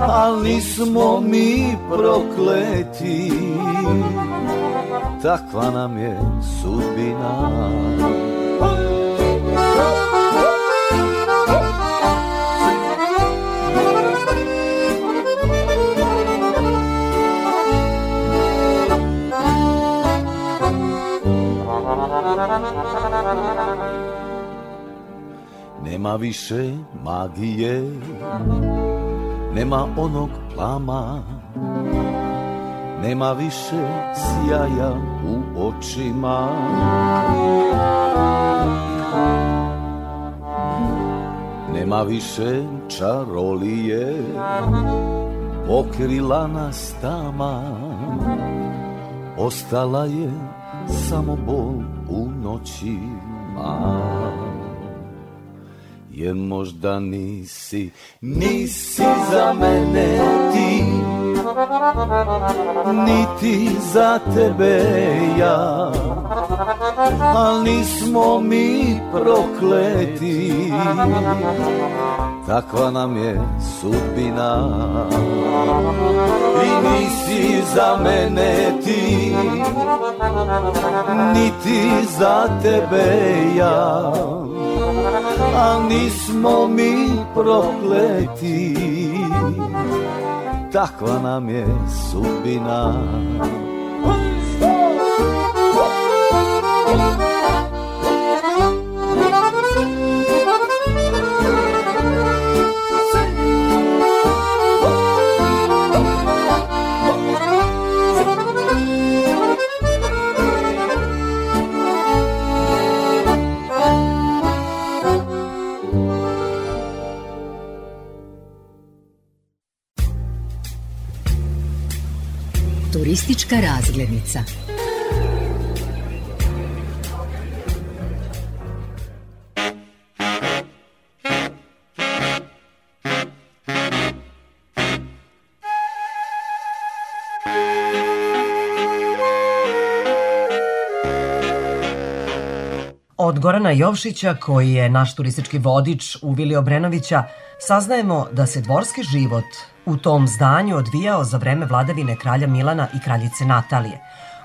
Al nismo mi prokleti Takva nam je sudbina Nema više magije Nema onog plama Nema više sjaja u očima. Nema više čarolije Pokrila nas tama Ostala je samo bol u noćima Jer možda nisi, nisi za mene ti. Niti za tebe ja. Al nismo mi prokleti. Takva nam je sudbina. I nisi za mene ti. Niti za tebe ja A nismo mi prokleti. Takva nam je sudbina Turistička razglednica. Od Gorana Jovšića, koji je naš turistički vodič u Vili Obrenovića, saznajemo da se dvorski život u tom zdanju odvijao za vreme vladavine kralja Milana i kraljice Natalije.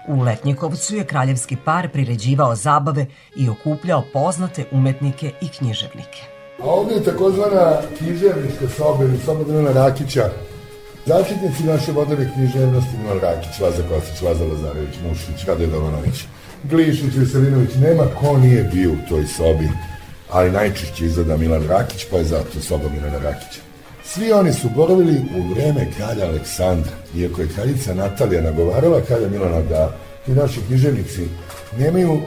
U Letnjikovcu je kraljevski par priređivao zabave i okupljao poznate umetnike i književnike. A ovdje je takozvana književnička soba ili soba Milana Rakića. Začetnici naše moderne književnosti Milan Rakić, Laza Kostić, Laza Lazarević, Mušić, Radoje Dolanović, Glišić, Veselinović, nema ko nije bio u toj sobi, ali najčešće izgleda Milan Rakić, pa je zato soba Milana Rakića. Svi oni su boravili u vreme kralja Aleksandra, iako je kraljica Natalija nagovarala kralja Milana da ti naši književnici nemaju,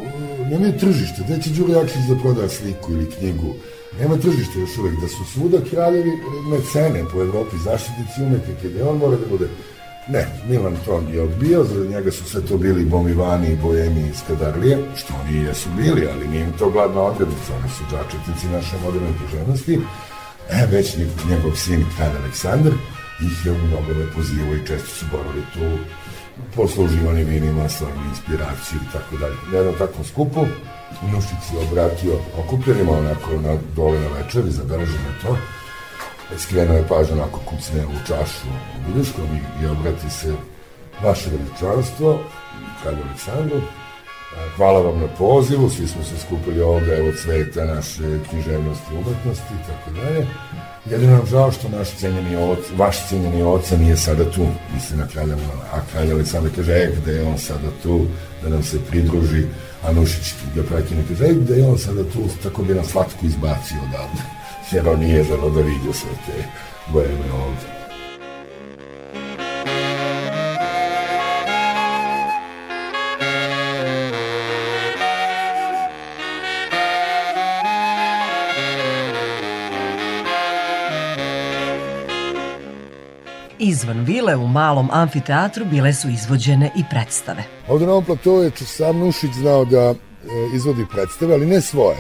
nemaju tržište, gde će Đuro Jakšić da proda sliku ili knjigu, nema tržište još uvek, da su svuda kraljevi mecene po Evropi, zaštitnici umetnike, da on mora da bude? Ne, Milan to je odbio, za njega su sve to bili bomivani i bojemi iz Kadarlije, što oni jesu bili, ali nije im to gladna odrednica, oni su začetnici naše moderne književnosti. E, već njegov sin, kralj Aleksandar, ih je u mnogome pozivao i često su boravili tu posluživani vinima, svojim inspiraciju i tako dalje. Na jednom takvom skupu Nušić je obratio okupljenima onako na, dole na večer i zabeleženo to skrenuo je pažnju onako kucne u čašu u bilješkom i, i obrati se vaše veličanstvo, kralju Aleksandru, hvala vam na pozivu, svi smo se skupili ovde, evo cveta naše književnosti, umetnosti i tako dalje. Jedino nam žao što naš cenjeni oc, vaš cenjeni oca nije sada tu, misli na kralja a kralj Aleksandar kaže, e, gde je on sada tu, da nam se pridruži, a Nušić ga prekine, kaže, e, gde je on sada tu, tako bi nas slatko izbacio odavde (laughs) jer on nije želo da vidio sve te bojeme ovde. Izvan vile u malom amfiteatru bile su izvođene i predstave. Ovde na ovom platovu je sam Nušić znao da e, izvodi predstave, ali ne svoje,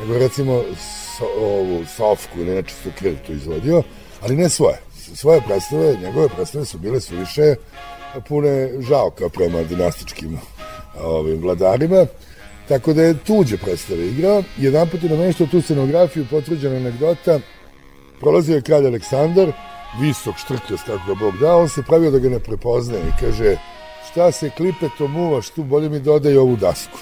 nego recimo so, ovu Sofku ili nečistu tu izvodio, ali ne svoje. Svoje predstave, njegove predstave su bile su više pune žalka prema dinastičkim ovim vladarima, tako da je tuđe predstave igrao. Jedan put je nameštao tu scenografiju, potvrđena anegdota, prolazio je kralj Aleksandar, visok štrkljas kako ga Bog dao, on se pravio da ga ne prepoznaje i kaže šta se klipe to muvaš tu, bolje mi dodaj ovu dasku.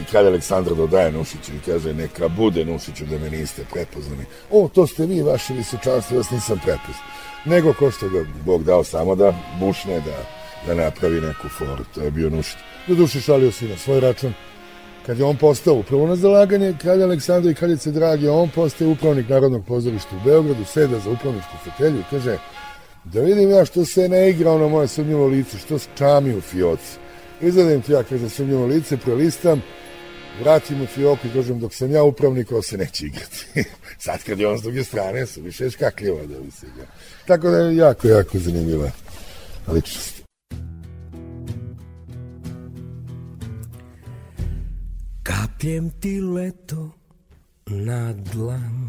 I kralj Aleksandar dodaje Nušiću i kaže neka bude Nušiću da me niste prepoznali. O, to ste vi, vaše visočanstvo, vas nisam prepoznao. Nego ko što ga Bog dao samo da bušne, da, da napravi neku foru. To je bio Nušić. Do duše šalio se na svoj račun. Kad je on postao upravo na zalaganje kralja Aleksandra i kraljice Drage, on postaje upravnik Narodnog pozorišta u Beogradu, seda za upravničku fotelju i kaže da vidim ja što se ne igra na moje sumnjivo lice, što čami u fioci. Izgledam ti ja, kaže, sumnjivo lice, prelistam, vratim u fioku i kažem, dok sam ja upravnik, ovo se neće igrati. (laughs) Sad kad je on s druge strane, su više škakljivo da bi se igra. Tako da je jako, jako zanimljiva ličnost. Kapljem ti leto na dlan.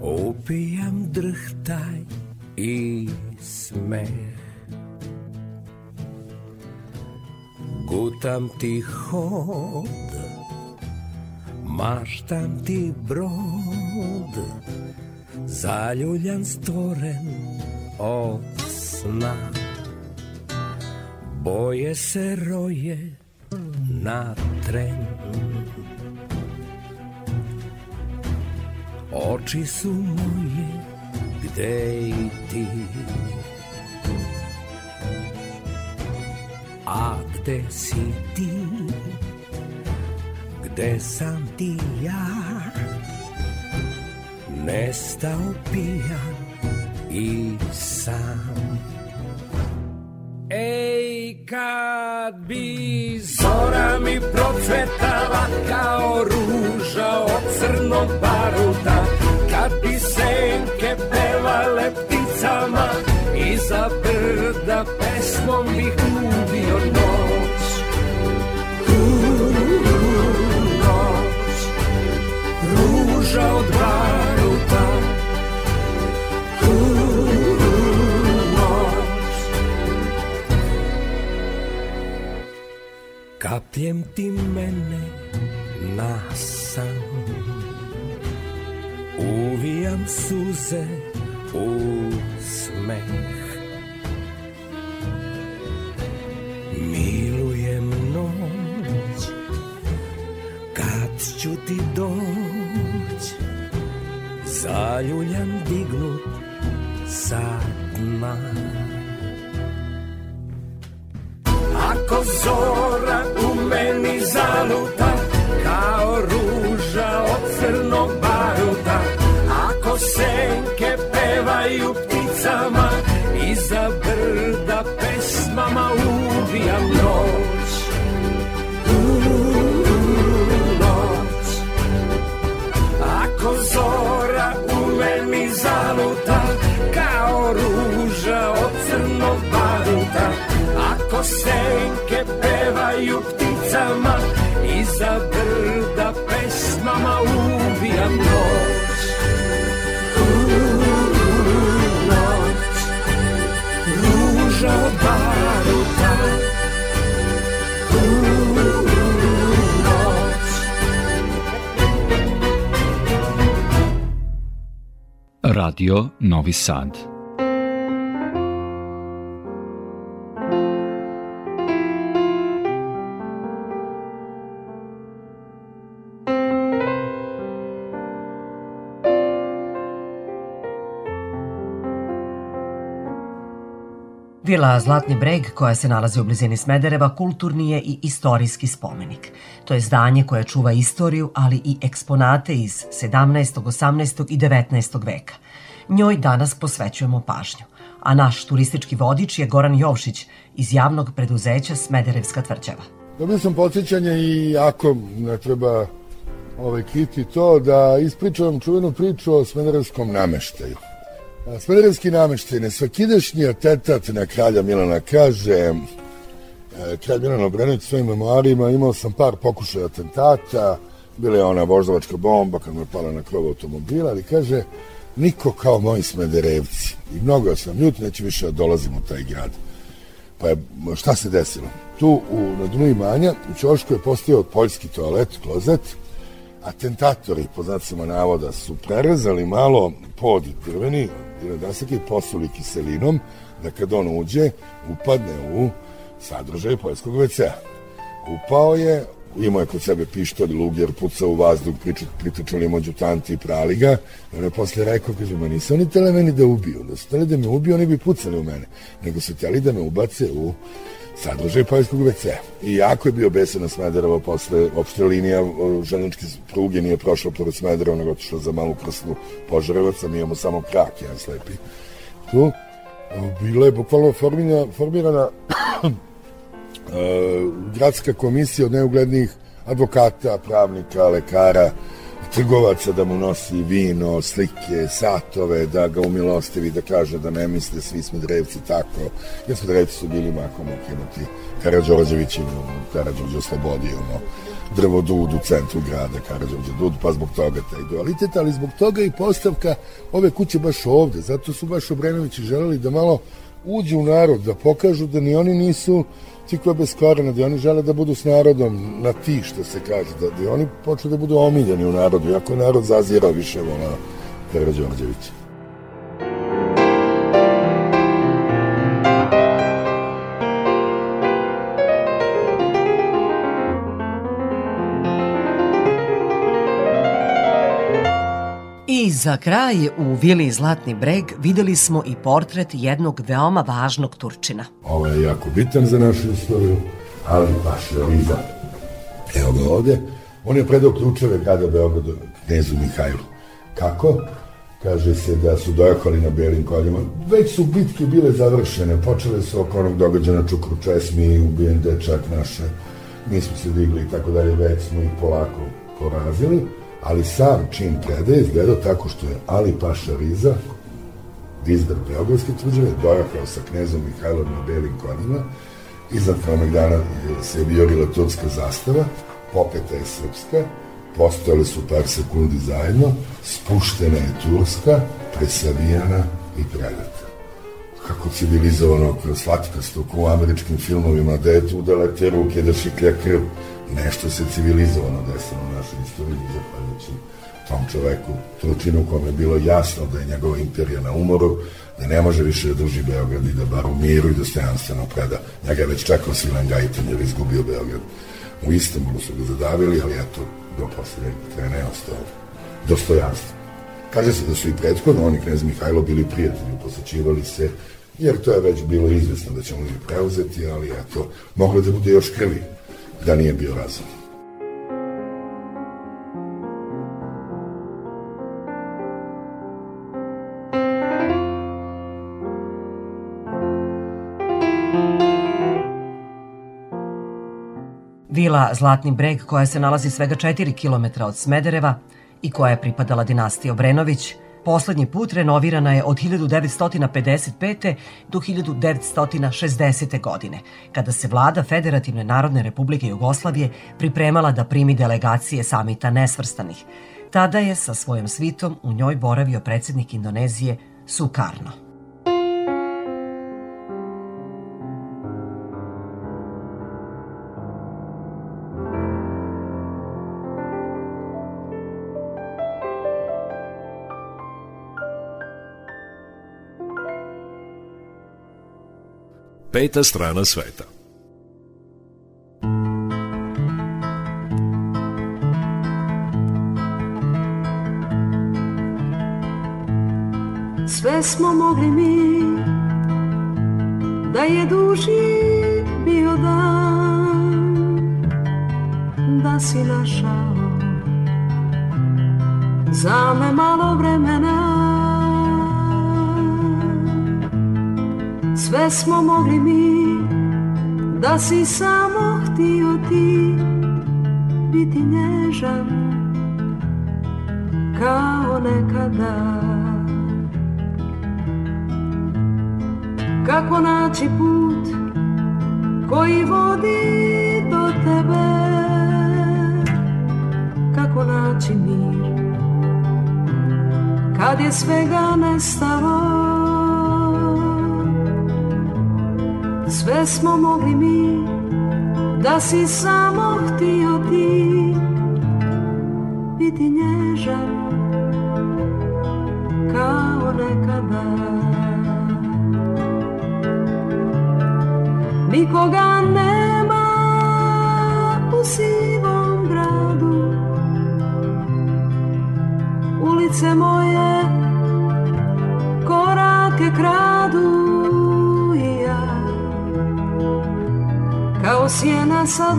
Upijam drhtaj i smeh. Gutam ti hod Maštam ti brod Zaljuljan stvoren od sna Boje se roje na tren. Oči su moje, gde i ti? A gde si ti, gde sam ti ja? Nestao pijan i sam Ej, kad bi zora mi procvetala kao ruža od crnog baruta, kad bi senke pevale pticama, iza brda pesmom bih ubio noć. Uuu, noć, ruža od Kapljem ti mene na san. Uvijam suze u smeh. Milujem noć Kad ću ti doć. Zaljuljan dignut sa dna. Ako zora senke pevaju pticama Iza brda pesmama ubijam noć noć Ruža od baruta noć Radio Novi Sad. Vila Zlatni breg, koja se nalazi u blizini Smedereva, kulturni je i istorijski spomenik. To je zdanje koje čuva istoriju, ali i eksponate iz 17., 18. i 19. veka. Njoj danas posvećujemo pažnju. A naš turistički vodič je Goran Jovšić iz javnog preduzeća Smederevska tvrđava. Dobio sam podsjećanje i ako ne treba ovaj, kriti to, da ispričam čuvenu priču o smederevskom nameštaju. Smederevski nameštaj, nesvakidašnji atentat na kralja Milana kaže, e, kralj Milan Obrenović svojim memoarima, imao sam par pokušaja atentata, bila je ona voždovačka bomba kad je pala na krov automobila, ali kaže, niko kao moji smederevci. I mnogo sam ljut, neće više da dolazim u taj grad. Pa je, šta se desilo? Tu u, na dnu imanja u Ćošku je postojao poljski toalet, klozet, atentatori, po znacima navoda, su prerezali malo pod drveni, dasak i posuli kiselinom, da kad on uđe, upadne u sadržaj poljskog WC-a. Upao je, imao je kod sebe pištolj, luger, pucao u vazduh, pritočali mu adjutanti i prali ga. I on je posle rekao, kaže, ma nisu oni tele meni da ubiju. Da su tele da me ubiju, oni bi pucali u mene. Nego su teli da me ubace u sadržaj poljskog WC. I jako je bio besan na Smederevo posle opšte linija želničke pruge nije prošla pored Smedereva, nego otišla za malu prsnu Požarevac, a mi imamo samo krak, jedan slepi. Tu bila je bukvalno formirana, (clears throat) formirana uh, gradska komisija od neuglednih advokata, pravnika, lekara, trgovaca da mu nosi vino, slike, satove, da ga umilostivi, da kaže da ne misle svi smo drevci tako, jer smo drevci su bili makom okinuti. Karadžorđević ima Karadžorđe oslobodio, no, drvo dud u centru grada, Karadžorđe dud, pa zbog toga taj dualitet, ali zbog toga i postavka ove kuće baš ovde, zato su baš Obrenovići želeli da malo uđu u narod, da pokažu da ni oni nisu cikve bez korena, da oni žele da budu s narodom na ti, što se kaže, da, da oni počnu da budu omiljeni u narodu, iako narod zazirao više vola Karadžorđevića. Za kraj u Vili Zlatni breg videli smo i portret jednog veoma važnog Turčina. Ovo je jako bitan za našu istoriju, ali baš je Liza. Evo ga ovde. On je predao ključeve grada Beograda knezu Mihajlu. Kako? Kaže se da su dojahali na belim koljima. Već su bitke bile završene. Počele su oko onog događaja na Čukru Česmi, ubijen dečak naše. Mi smo se digli i tako dalje. Već smo ih polako porazili ali sam čin predaje izgledao tako što je Ali Paša Riza, dizdar Beogradske tvrđave, dojahao sa knezom Mihajlom na belim konima, iznad Kalemegdana se viorila turska zastava, popeta je srpska, postojale su par sekundi zajedno, spuštena je turska, presavijana i predata. Kako civilizovano, slatkasto, u američkim filmovima, da je tu da lete ruke, da šiklja krv, nešto se civilizovano desilo u našoj istoriji, zahvaljujući tom čoveku, Turčinu, kome je bilo jasno da je njegova imperija na umoru, da ne može više da drži Beograd i da bar u miru i dostojanstveno preda. Njega je već čekao Silan Gajtan jer izgubio Beograd. U Istanbulu su ga zadavili, ali eto, do poslednjeg trena je ostao dostojanstvo. Kaže se da su i prethodno oni knez Mihajlo bili prijatelji, posećivali se, jer to je već bilo izvesno da ćemo ih preuzeti, ali eto, moglo da bude još krvi da nije bio razum. Vila Zlatni breg, koja se nalazi svega 4 km od Smedereva i koja je pripadala dinastiji Obrenović, Poslednji put renovirana je od 1955. do 1960. godine, kada se vlada Federativne narodne republike Jugoslavije pripremala da primi delegacije samita nesvrstanih. Tada je sa svojom svitom u njoj boravio predsednik Indonezije Sukarno. Peta strana sveta. Sve smo mogli mi da je duži bio dan da si našao za me malo vremena Sve smo mogli mi Da si samo htio ti Biti nježan Kao nekada. Kako naći put Koji vodi do tebe? Kako naći mir Kad je svega nestalo Sve smo mogli mi Da si samo htio ti Biti nježan Kao nekada. Nikoga nema U sivom gradu. Ulice moje kao sjena sad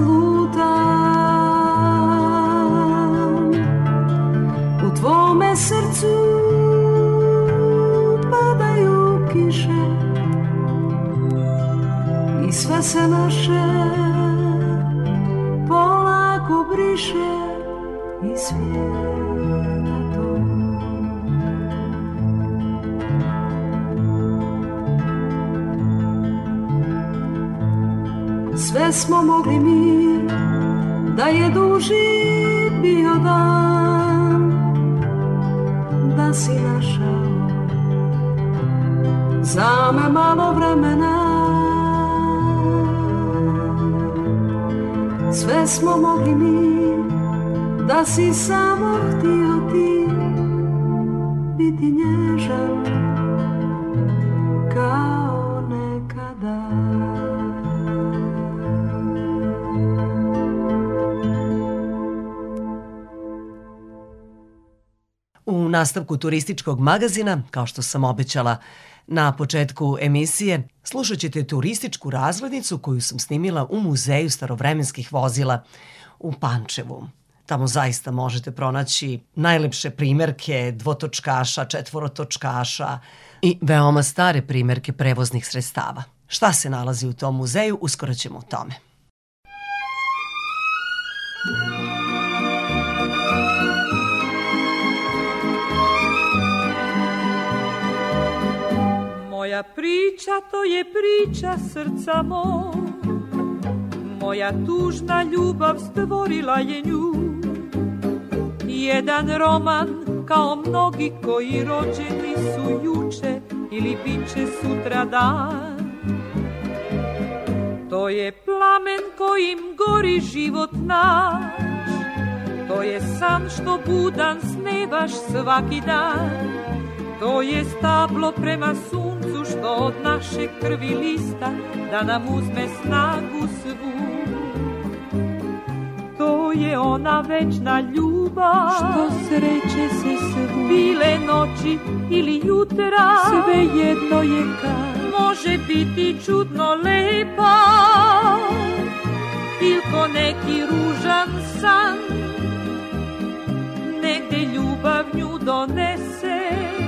U tvome srcu padaju kiše I sve se naše polako briše i svijeta smo mogli mi da je duži bio dan Da si našao za me malo vremena. Sve smo mogli mi da si samo htio ti nastavku turističkog magazina, kao što sam obećala na početku emisije, slušat ćete turističku razglednicu koju sam snimila u Muzeju starovremenskih vozila u Pančevu. Tamo zaista možete pronaći najlepše primerke dvotočkaša, četvorotočkaša i veoma stare primerke prevoznih sredstava. Šta se nalazi u tom muzeju, uskoro ćemo o tome. Moja priča to je priča srca moj. Moja tužna ljubav stvorila je nju. Jedan roman kao mnogi koji rođeni su juče ili bit će sutra dan. To je plamen kojim gori život naš. To je san što budan snevaš svaki dan To je stablo prema suncu što od naše krvi lista Da nam uzme snagu svu. To je ona večna ljubav. Što sreće se svu. Bile noći ili jutra. Sve jedno je kad Može biti čudno lepa. Ili ko neki ružan san Negde ljubav nju donese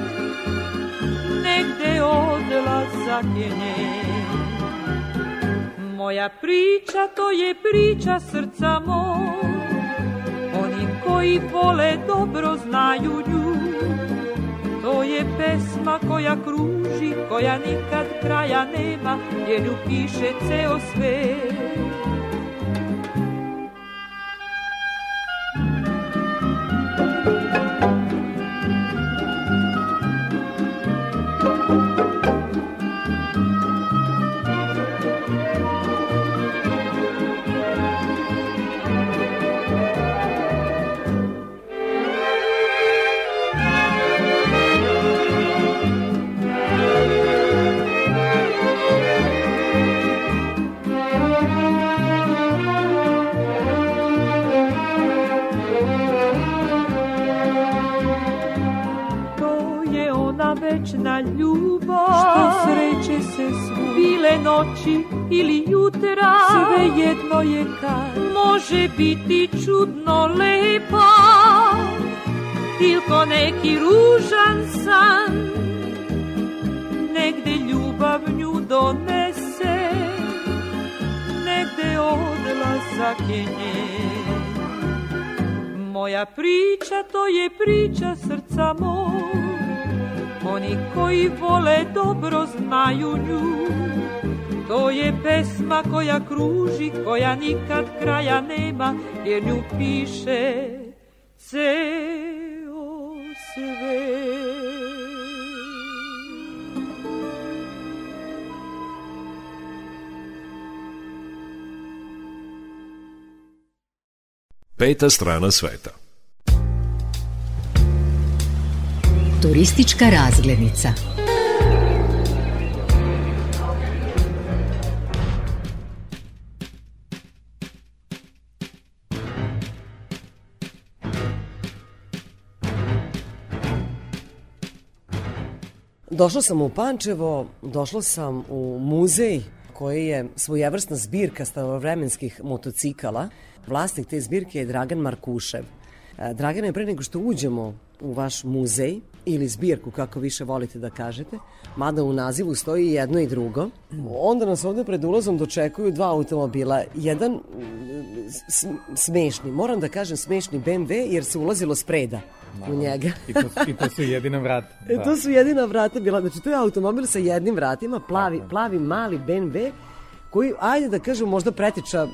Negde odlazak je njen Moja priča to je priča srca moj. Oni koji vole dobro znaju nju. To je pesma koja kruži, koja nikad kraja nema Jer nju piše ceo svet ili jutra. Sve jedno je kad. Može biti čudno lepa. Ili ko neki ružan san. Negde ljubav nju donese. Negde odlazak je njen. Moja priča to je priča srca moj. Oni koji vole dobro znaju nju To je pesma koja kruži, koja nikad kraja nema Jer nju piše ceo svet Peta strana sveta. Turistička razglednica. Došla sam u Pančevo, došla sam u muzej koji je svojevrsna zbirka starovremenskih motocikala. Vlasnik te zbirke je Dragan Markušev. E, Dragane, pre nego što uđemo u vaš muzej ili zbirku, kako više volite da kažete, mada u nazivu stoji jedno i drugo, onda nas ovde pred ulazom dočekuju dva automobila. Jedan mm, smešni, moram da kažem smešni BMW, jer se ulazilo spreda u njega. I to, I to su jedina vrata. (laughs) Da. E, to su jedina vrata bila. Znači, to je automobil sa jednim vratima, plavi, plavi mali BMW, koji, ajde da kažemo, možda pretiča,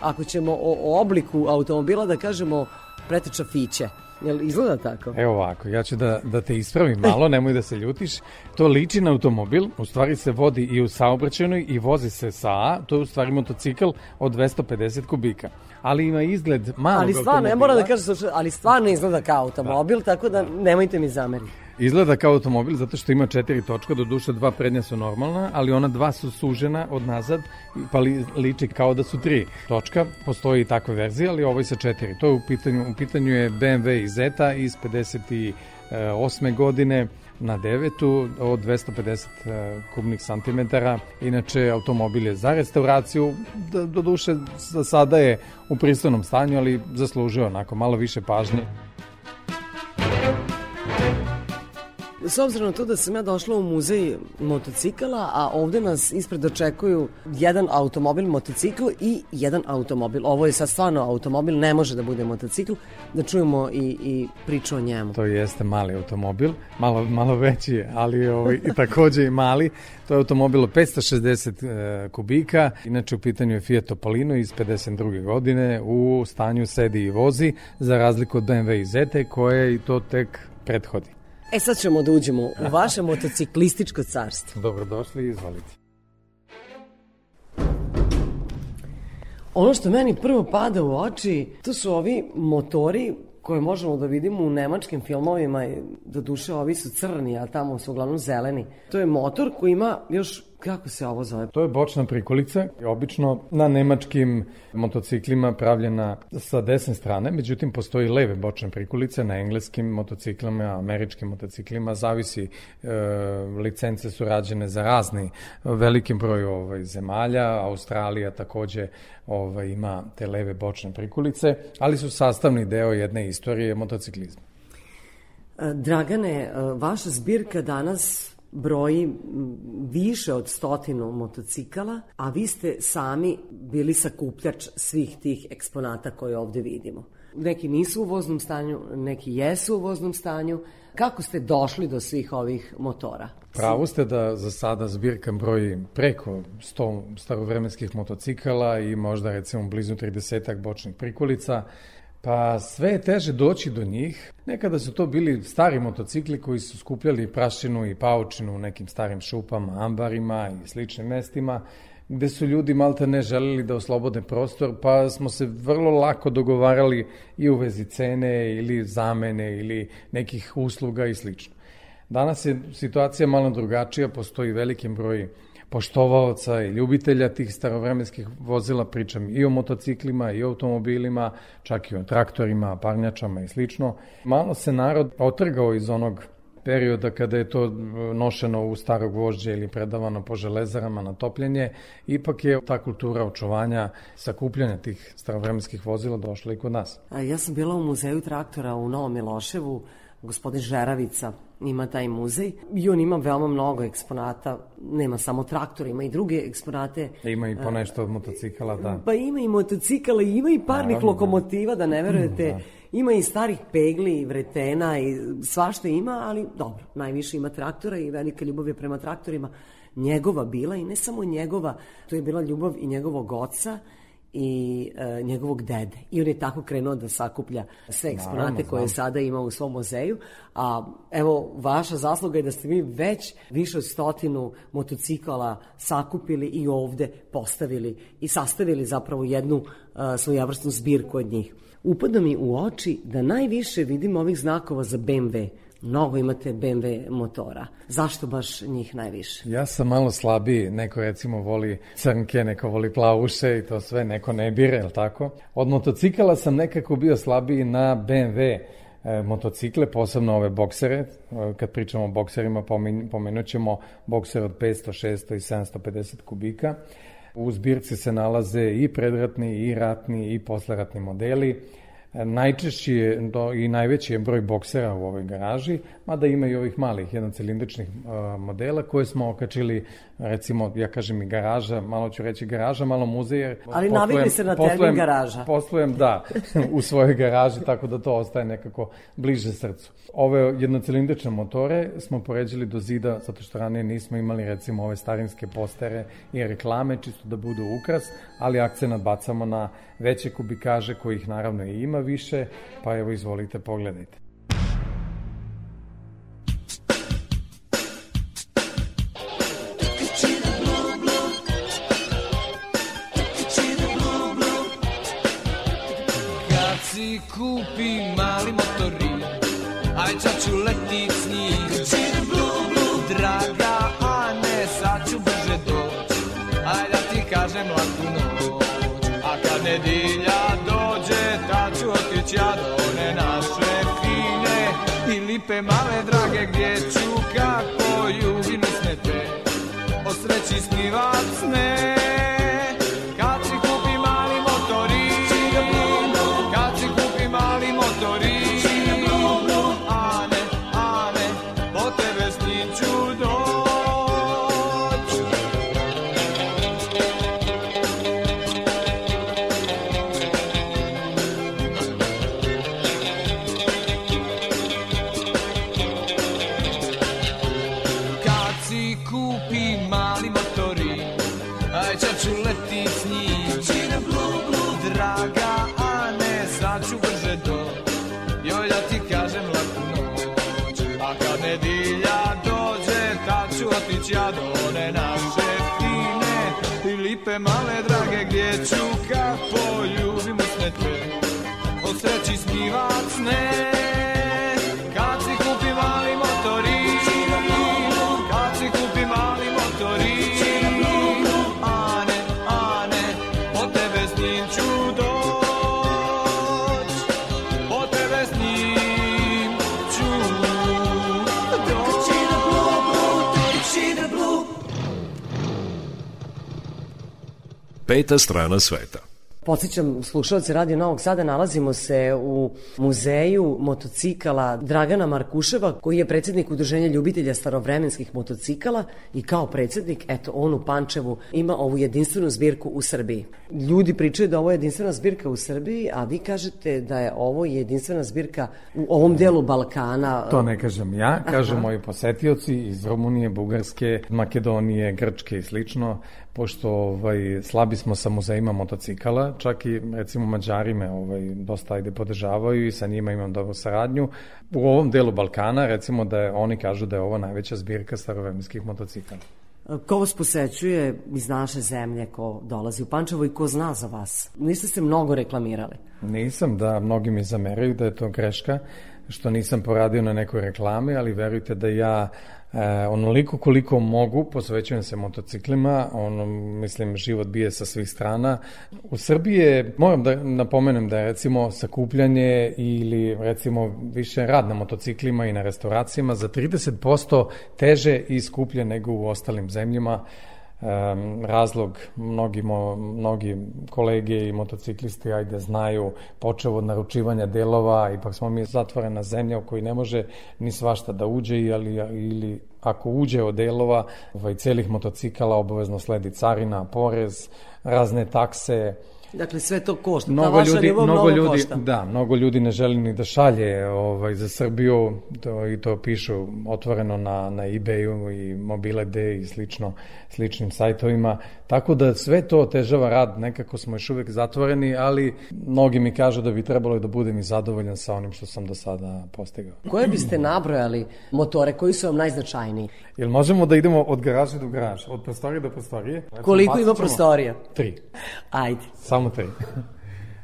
ako ćemo o, o obliku automobila da kažemo, pretiča fiće. Jel izgleda tako? Evo ovako, ja ću da, da te ispravim malo, nemoj da se ljutiš. To liči na automobil, u stvari se vodi i u saobraćenoj i vozi se sa A, to je u stvari motocikl od 250 kubika. Ali ima izgled malog Ali stvarno, ja moram da kažem, ali stvarno izgleda kao automobil, da. tako da nemojte mi zameriti. Izgleda kao automobil zato što ima četiri točka, do duše dva prednja su normalna, ali ona dva su sužena od nazad, pa li, liči kao da su tri točka. Postoji i takve verzije, ali ovo je sa četiri. To je u pitanju, u pitanju je BMW Zeta iz 58. godine na devetu od 250 e, kubnih santimetara. Inače, automobil je za restauraciju, do duše za sada je u pristojnom stanju, ali zaslužio onako malo više pažnje. S obzirom na to da sam ja došla u muzej motocikala, a ovde nas ispred očekuju jedan automobil, motocikl i jedan automobil. Ovo je sad stvarno automobil, ne može da bude motocikl, da čujemo i, i priču o njemu. To jeste mali automobil, malo, malo veći, ali ovaj, i takođe i mali. To je automobil 560 e, kubika, inače u pitanju je Fiat Topolino iz 52. godine, u stanju sedi i vozi, za razliku od BMW i Zete koje i to tek prethodi. E sad ćemo da uđemo u vaše motociklističko carstvo. Dobrodošli, izvolite. Ono što meni prvo pada u oči, to su ovi motori koje možemo da vidimo u nemačkim filmovima, do duše ovi su crni, a tamo su uglavnom zeleni. To je motor koji ima još Kako se ovo zove? To je bočna prikolica, obično na nemačkim motociklima pravljena sa desne strane, međutim postoji leve bočne prikolice na engleskim motociklima, američkim motociklima, zavisi, e, licence su rađene za razni velikim broju ovaj, zemalja, Australija takođe ovaj, ima te leve bočne prikolice, ali su sastavni deo jedne istorije motociklizma. Dragane, vaša zbirka danas broji više od stotinu motocikala, a vi ste sami bili sakupljač svih tih eksponata koje ovde vidimo. Neki nisu u voznom stanju, neki jesu u voznom stanju. Kako ste došli do svih ovih motora? Pravo ste da za sada zbirka broji preko 100 starovremenskih motocikala i možda recimo blizu 30 bočnih prikolica. Pa sve je teže doći do njih. Nekada su to bili stari motocikli koji su skupljali prašinu i paučinu u nekim starim šupama, ambarima i sličnim mestima, gde su ljudi malta ne želeli da oslobode prostor, pa smo se vrlo lako dogovarali i u vezi cene ili zamene ili nekih usluga i slično. Danas je situacija malo drugačija, postoji veliki broj poštovaoca i ljubitelja tih starovremenskih vozila, pričam i o motociklima i o automobilima, čak i o traktorima, parnjačama i slično. Malo se narod otrgao iz onog perioda kada je to nošeno u starog vožđe ili predavano po železarama na topljenje, ipak je ta kultura očuvanja, sakupljanja tih starovremenskih vozila došla i kod nas. Ja sam bila u muzeju traktora u Novom Miloševu, gospodin Žeravica ima taj muzej i on ima veoma mnogo eksponata, nema samo traktora, ima i druge eksponate. Ima i ponešto od motocikala, da. Pa ima i motocikala, ima i parnih Naravno, da. lokomotiva, da ne verujete. Da. Ima i starih pegli i vretena i svašta ima, ali dobro, najviše ima traktora i velika ljubav je prema traktorima njegova bila i ne samo njegova, to je bila ljubav i njegovog oca i e, njegovog dede. I on je tako krenuo da sakuplja sve eksponate Naravno, koje sada ima u svom muzeju. A evo, vaša zasluga je da ste mi već više od stotinu motocikala sakupili i ovde postavili i sastavili zapravo jednu e, svojavrsnu zbirku od njih. Upada mi u oči da najviše vidim ovih znakova za BMW mnogo imate BMW motora. Zašto baš njih najviše? Ja sam malo slabiji, neko recimo voli crnke, neko voli plavuše i to sve, neko ne bire, je tako? Od motocikala sam nekako bio slabiji na BMW e, motocikle, posebno ove boksere. E, kad pričamo o bokserima, pomenut ćemo bokser od 500, 600 i 750 kubika. U zbirci se nalaze i predratni, i ratni, i posleratni modeli. Najčešći je do, i najveći je broj boksera u ovoj garaži, mada ima i ovih malih jednocilindričnih uh, modela koje smo okačili, recimo, ja kažem i garaža, malo ću reći garaža, malo muzej. Ali navikli se na termin garaža. Poslujem, da, u svojoj garaži, tako da to ostaje nekako bliže srcu. Ove jednocilindrične motore smo poređili do zida, zato što ranije nismo imali, recimo, ove starinske postere i reklame, čisto da budu ukras, ali akcenat bacamo na veće kubikaže kojih naravno i ima više, pa evo izvolite pogledajte. Kad が常 Peta strana sveta. Podsjećam slušalci Radio Novog Sada, nalazimo se u muzeju motocikala Dragana Markuševa, koji je predsednik Udruženja ljubitelja starovremenskih motocikala i kao predsednik, eto, on u Pančevu ima ovu jedinstvenu zbirku u Srbiji. Ljudi pričaju da ovo je jedinstvena zbirka u Srbiji, a vi kažete da je ovo jedinstvena zbirka u ovom delu Balkana. To ne kažem ja, kažu moji posetioci iz Rumunije, Bugarske, Makedonije, Grčke i slično, pošto ovaj, slabi smo sa muzejima motocikala, čak i recimo Mađari me ovaj, dosta ajde podržavaju i sa njima imam dobru saradnju. U ovom delu Balkana recimo da je, oni kažu da je ovo najveća zbirka starovemenskih motocikala. Ko vas posećuje iz naše zemlje, ko dolazi u Pančevo i ko zna za vas? Niste se mnogo reklamirali. Nisam, da, mnogi mi zameraju da je to greška, što nisam poradio na nekoj reklami, ali verujte da ja E, onoliko koliko mogu, posvećujem se motociklima, ono, mislim, život bije sa svih strana. U Srbiji je, moram da napomenem da je recimo sakupljanje ili recimo više rad na motociklima i na restauracijama za 30% teže i skuplje nego u ostalim zemljama. Um, razlog mnogi, mo, mnogi kolege i motociklisti ajde znaju počeo od naručivanja delova ipak smo mi zatvorena zemlja u kojoj ne može ni svašta da uđe ali, ili ako uđe od delova ovaj, celih motocikala obavezno sledi carina, porez, razne takse, Dakle, sve to košta. Mnogo Ta vaša ljudi, ljubav mnogo, ljudi, košta. Da, mnogo ljudi ne želi ni da šalje ovaj, za Srbiju to, i to pišu otvoreno na, na eBayu i Mobile.d i slično, sličnim sajtovima. Tako da sve to otežava rad, nekako smo još uvek zatvoreni, ali mnogi mi kažu da bi trebalo da budem i zadovoljan sa onim što sam do sada postigao. Koje biste nabrojali motore, koji su vam najznačajniji? Jel možemo da idemo od garaže do garaže, od prostorije do prostorije? Recimo, Koliko ima prostorija? Tri. Ajde. Samo tri.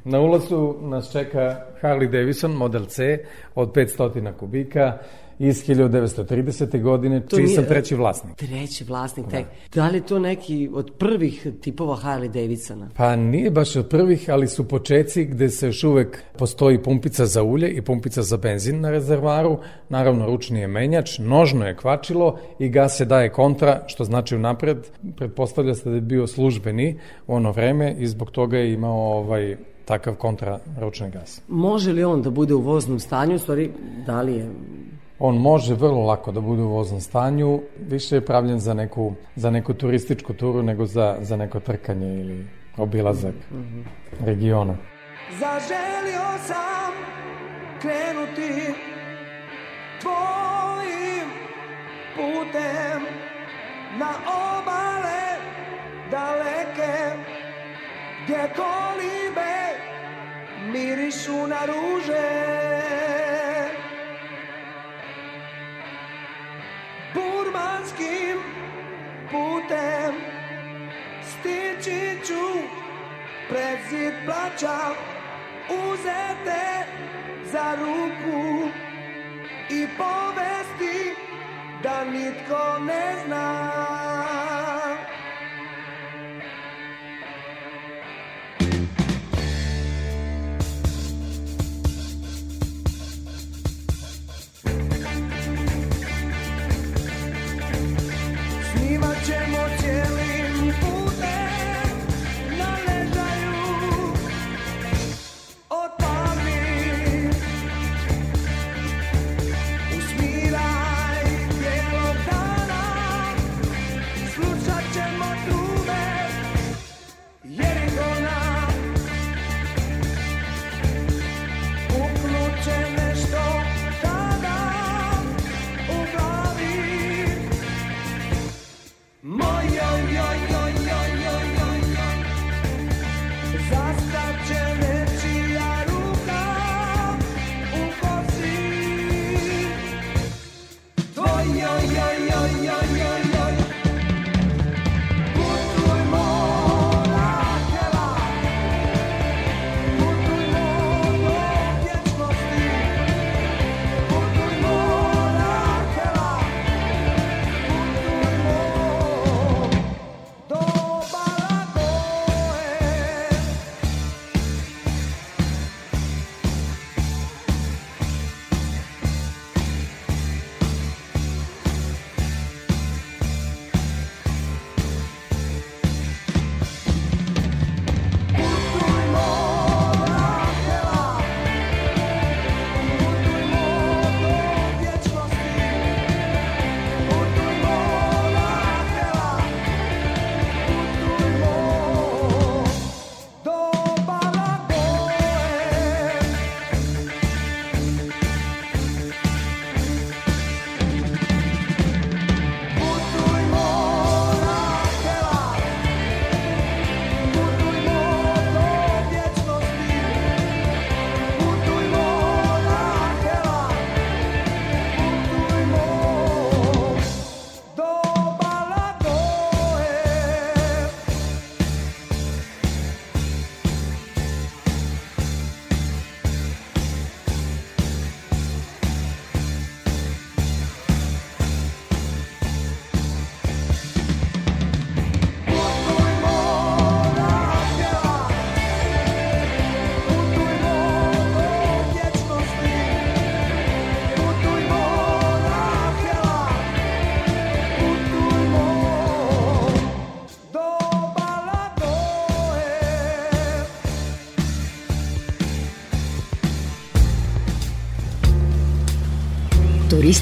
Na ulazu nas čeka Harley Davidson Model C od 500 kubika iz 1930. godine, To čiji nije- sam treći vlasnik. Treći vlasnik, tek. Da li je to neki od prvih tipova Harley Davidsona? Pa nije baš od prvih, ali su počeci gde se još uvek postoji pumpica za ulje i pumpica za benzin na rezervaru, naravno ručni je menjač, nožno je kvačilo i gas se daje kontra, što znači unapred, pretpostavlja se da je bio službeni u ono vreme i zbog toga je imao ovaj takav kontra ručni gas. Može li on da bude u voznom stanju? U stvari, da li je... On može vrlo lako da bude u voznom stanju, više je pravljen za neku, za neku turističku turu nego za, za neko trkanje ili obilazak regiona. Zaželio sam krenuti tvojim putem na obale daleke gdje kolibe mirišu na ruže. Burmanskim putem stići ću pred zid plaća uzete za ruku i povesti da nitko ne zna.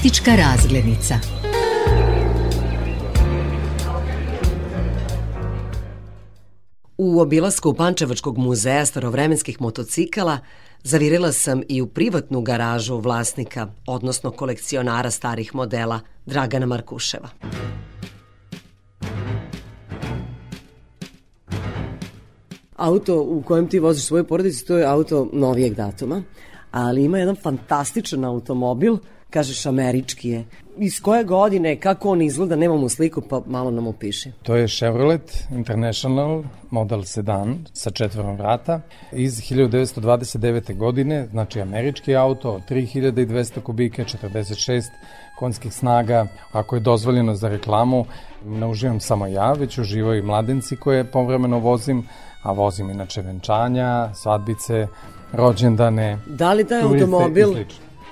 Turistička razglednica. U obilasku Pančevačkog muzeja starovremenskih motocikala zavirila sam i u privatnu garažu vlasnika, odnosno kolekcionara starih modela, Dragana Markuševa. Auto u kojem ti voziš svoju porodicu, to je auto novijeg datuma, ali ima jedan fantastičan automobil kažeš američki je. Iz koje godine, kako on izgleda, nemamo sliku, pa malo nam opiši. To je Chevrolet International model sedan sa četvorom vrata iz 1929. godine, znači američki auto, 3200 kubike, 46 konjskih snaga. Ako je dozvoljeno za reklamu, ne uživam samo ja, već uživaju i mladenci koje povremeno vozim, a vozim inače venčanja, svadbice, rođendane, Da li taj automobil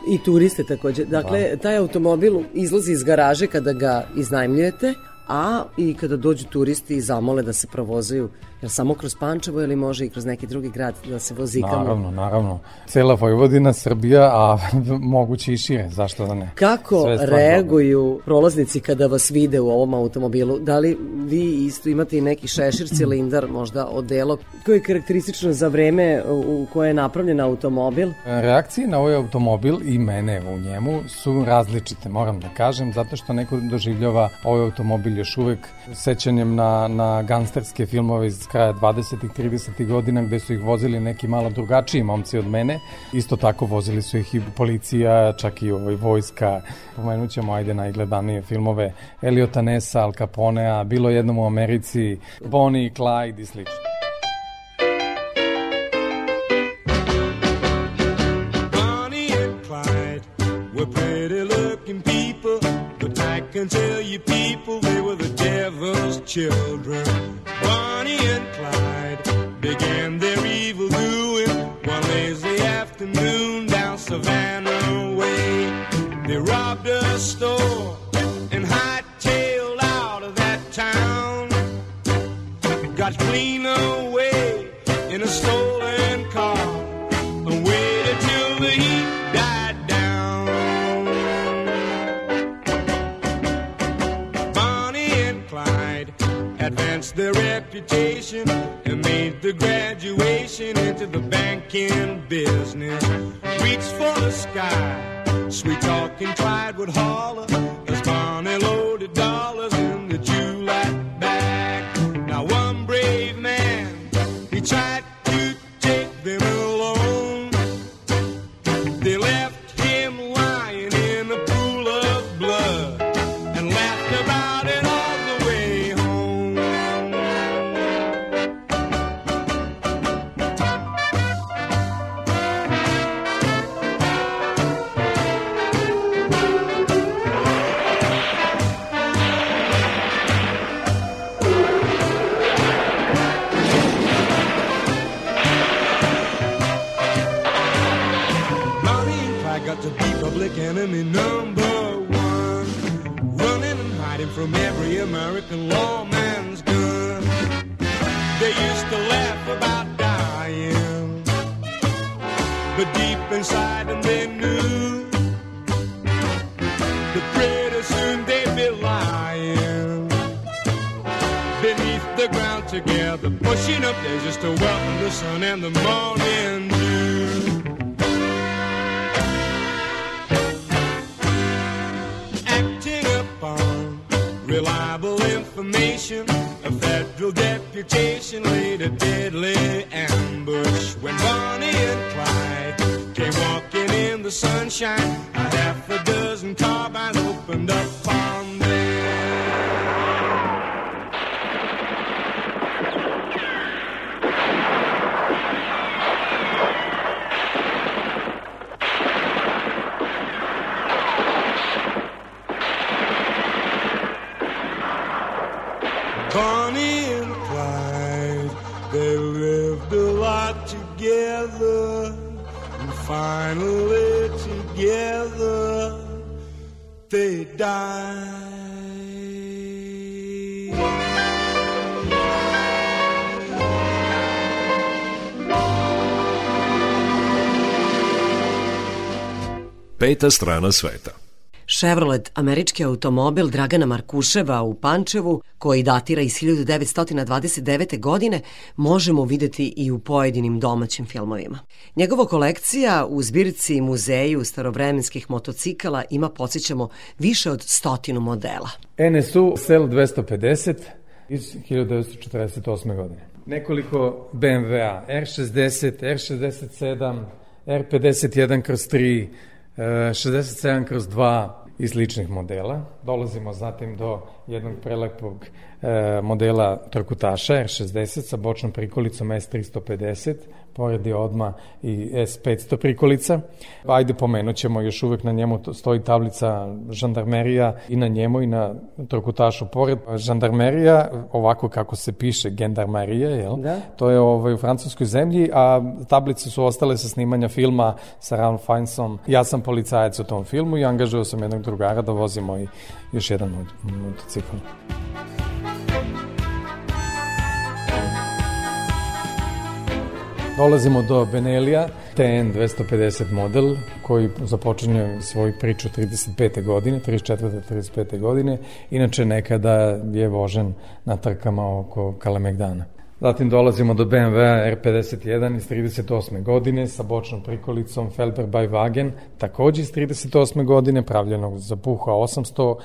i turiste takođe. Dakle, Da. taj automobil izlazi iz garaže kada ga iznajmljujete, a i kada dođu turisti i zamole da se provozaju, jel samo kroz Pančevo ili može i kroz neki drugi grad da se vozikamo? Naravno, naravno. Cela Vojvodina, Srbija, a (laughs) moguće i šire, zašto da ne? Kako reaguju prolaznici kada vas vide u ovom automobilu? Da li vi isto imate i neki šešir, cilindar, možda odelo, koje je karakteristično za vreme u koje je napravljen automobil? Reakcije na ovaj automobil i mene u njemu su različite, moram da kažem, zato što neko doživljava ovaj automobil još uvek sećanjem na, na gangsterske filmove iz kraja 20. i 30. godina gde su ih vozili neki malo drugačiji momci od mene. Isto tako vozili su ih i policija, čak i ovaj vojska. Pomenut ćemo ajde najgledanije filmove Eliota Nessa, Al Caponea, bilo jednom u Americi, Bonnie i Clyde i slično. Bonnie Peta strana sveta. Chevrolet, američki automobil Dragana Markuševa u Pančevu, koji datira iz 1929. godine, možemo videti i u pojedinim domaćim filmovima. Njegova kolekcija u zbirci muzeju starovremenskih motocikala ima, podsjećamo, više od stotinu modela. NSU Sel 250 iz 1948. godine. Nekoliko BMW-a, R60, R67, R51 kroz 3, 67 kroz 2 i sličnih modela. Dolazimo zatim do jednog prelepog e, modela Trkutaša R60 sa bočnom prikolicom S350, pored je odma i S500 prikolica. Ajde pomenut ćemo, još uvek na njemu stoji tablica žandarmerija i na njemu i na Trokutašu pored. Žandarmerija, ovako kako se piše, gendarmerija, jel? Da. To je ovaj, u francuskoj zemlji, a tablice su ostale sa snimanja filma sa Ralph Fiennesom. Ja sam policajac u tom filmu i angažuo sam jednog drugara da vozi moj još jedan motocikl. Dolazimo do Benelija, TN 250 model koji započinje svoju priču 35. godine, 34. 35. godine. Inače nekada je vožen na trkama oko Kalemegdana. Zatim dolazimo do BMW R51 iz 38. godine sa bočnom prikolicom Felber by Wagen, takođe iz 38. godine, pravljenog za Puha 800,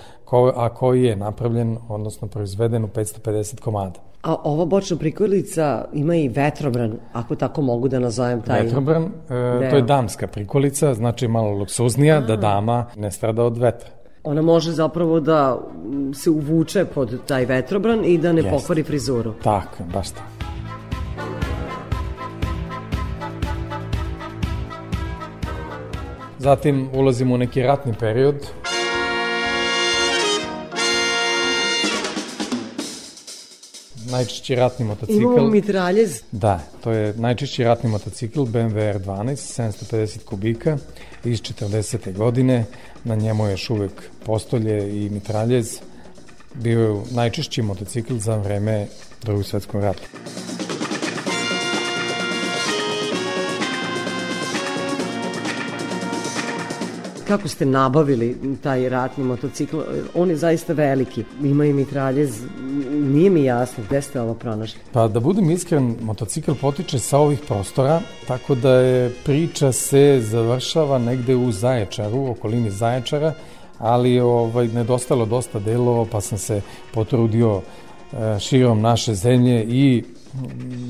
a koji je napravljen, odnosno proizveden u 550 komada. A ova bočna prikolica ima i vetrobran, ako tako mogu da nazovem taj... Vetrobran, e, to je damska prikolica, znači malo luksuznija, a. da dama ne strada od vetra. Ona može zapravo da se uvuče pod taj vetrobran i da ne Jest. pokvari frizuru. Tako, baš tako. Zatim ulazimo u neki ratni period, najčešći ratni motocikl. Imamo mitraljez. Da, to je najčešći ratni motocikl BMW R12, 750 kubika iz 40. godine. Na njemu je još uvek postolje i mitraljez. Bio je najčešći motocikl za vreme drugog svetskog rata. Kako ste nabavili taj ratni motocikl? On je zaista veliki, ima i mitraljez, nije mi jasno gde ste ovo pronašli. Pa da budem iskren, motocikl potiče sa ovih prostora, tako da je priča se završava negde u Zaječaru, u okolini Zaječara, ali ovaj, nedostalo dosta delova, pa sam se potrudio e, širom naše zemlje i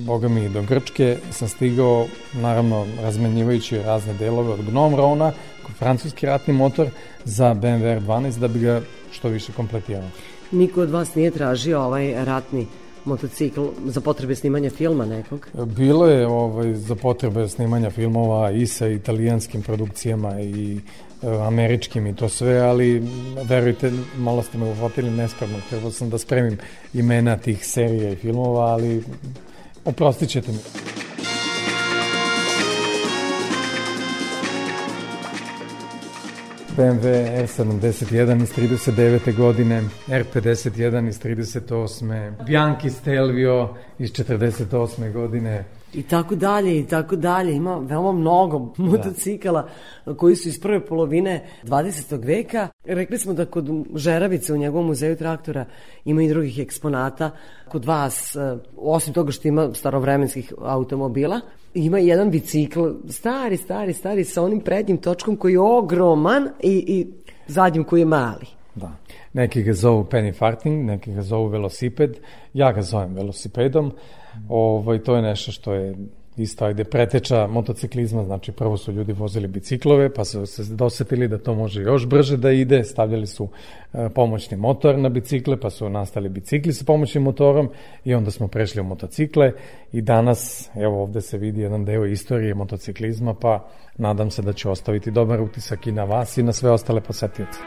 boga mi do Grčke sam stigao, naravno razmenjivajući razne delove od Gnome Rona, francuski ratni motor za BMW R12 da bi ga što više kompletirao. Niko od vas nije tražio ovaj ratni motocikl za potrebe snimanja filma nekog? Bilo je ovaj, za potrebe snimanja filmova i sa italijanskim produkcijama i e, američkim i to sve, ali verujte, malo ste me uhvatili nespravno, trebao sam da spremim imena tih serija i filmova, ali oprostit ćete mi. BMW R71 iz 39. godine, R51 iz 38. Bianchi Stelvio iz 48. godine, I tako dalje, i tako dalje. Ima veoma mnogo da. motocikala da. koji su iz prve polovine 20. veka. Rekli smo da kod Žeravice u njegovom muzeju traktora ima i drugih eksponata. Kod vas, e, osim toga što ima starovremenskih automobila, ima jedan bicikl, stari, stari, stari, sa onim prednjim točkom koji je ogroman i, i zadnjim koji je mali. Da. Neki ga zovu penny farting, neki ga zovu velosiped, ja ga zovem velosipedom. Ovaj, to je nešto što je isto ajde preteča motociklizma, znači prvo su ljudi vozili biciklove, pa su se dosetili da to može još brže da ide, stavljali su e, pomoćni motor na bicikle, pa su nastali bicikli sa pomoćnim motorom i onda smo prešli u motocikle i danas, evo ovde se vidi jedan deo istorije motociklizma, pa nadam se da će ostaviti dobar utisak i na vas i na sve ostale posetioce.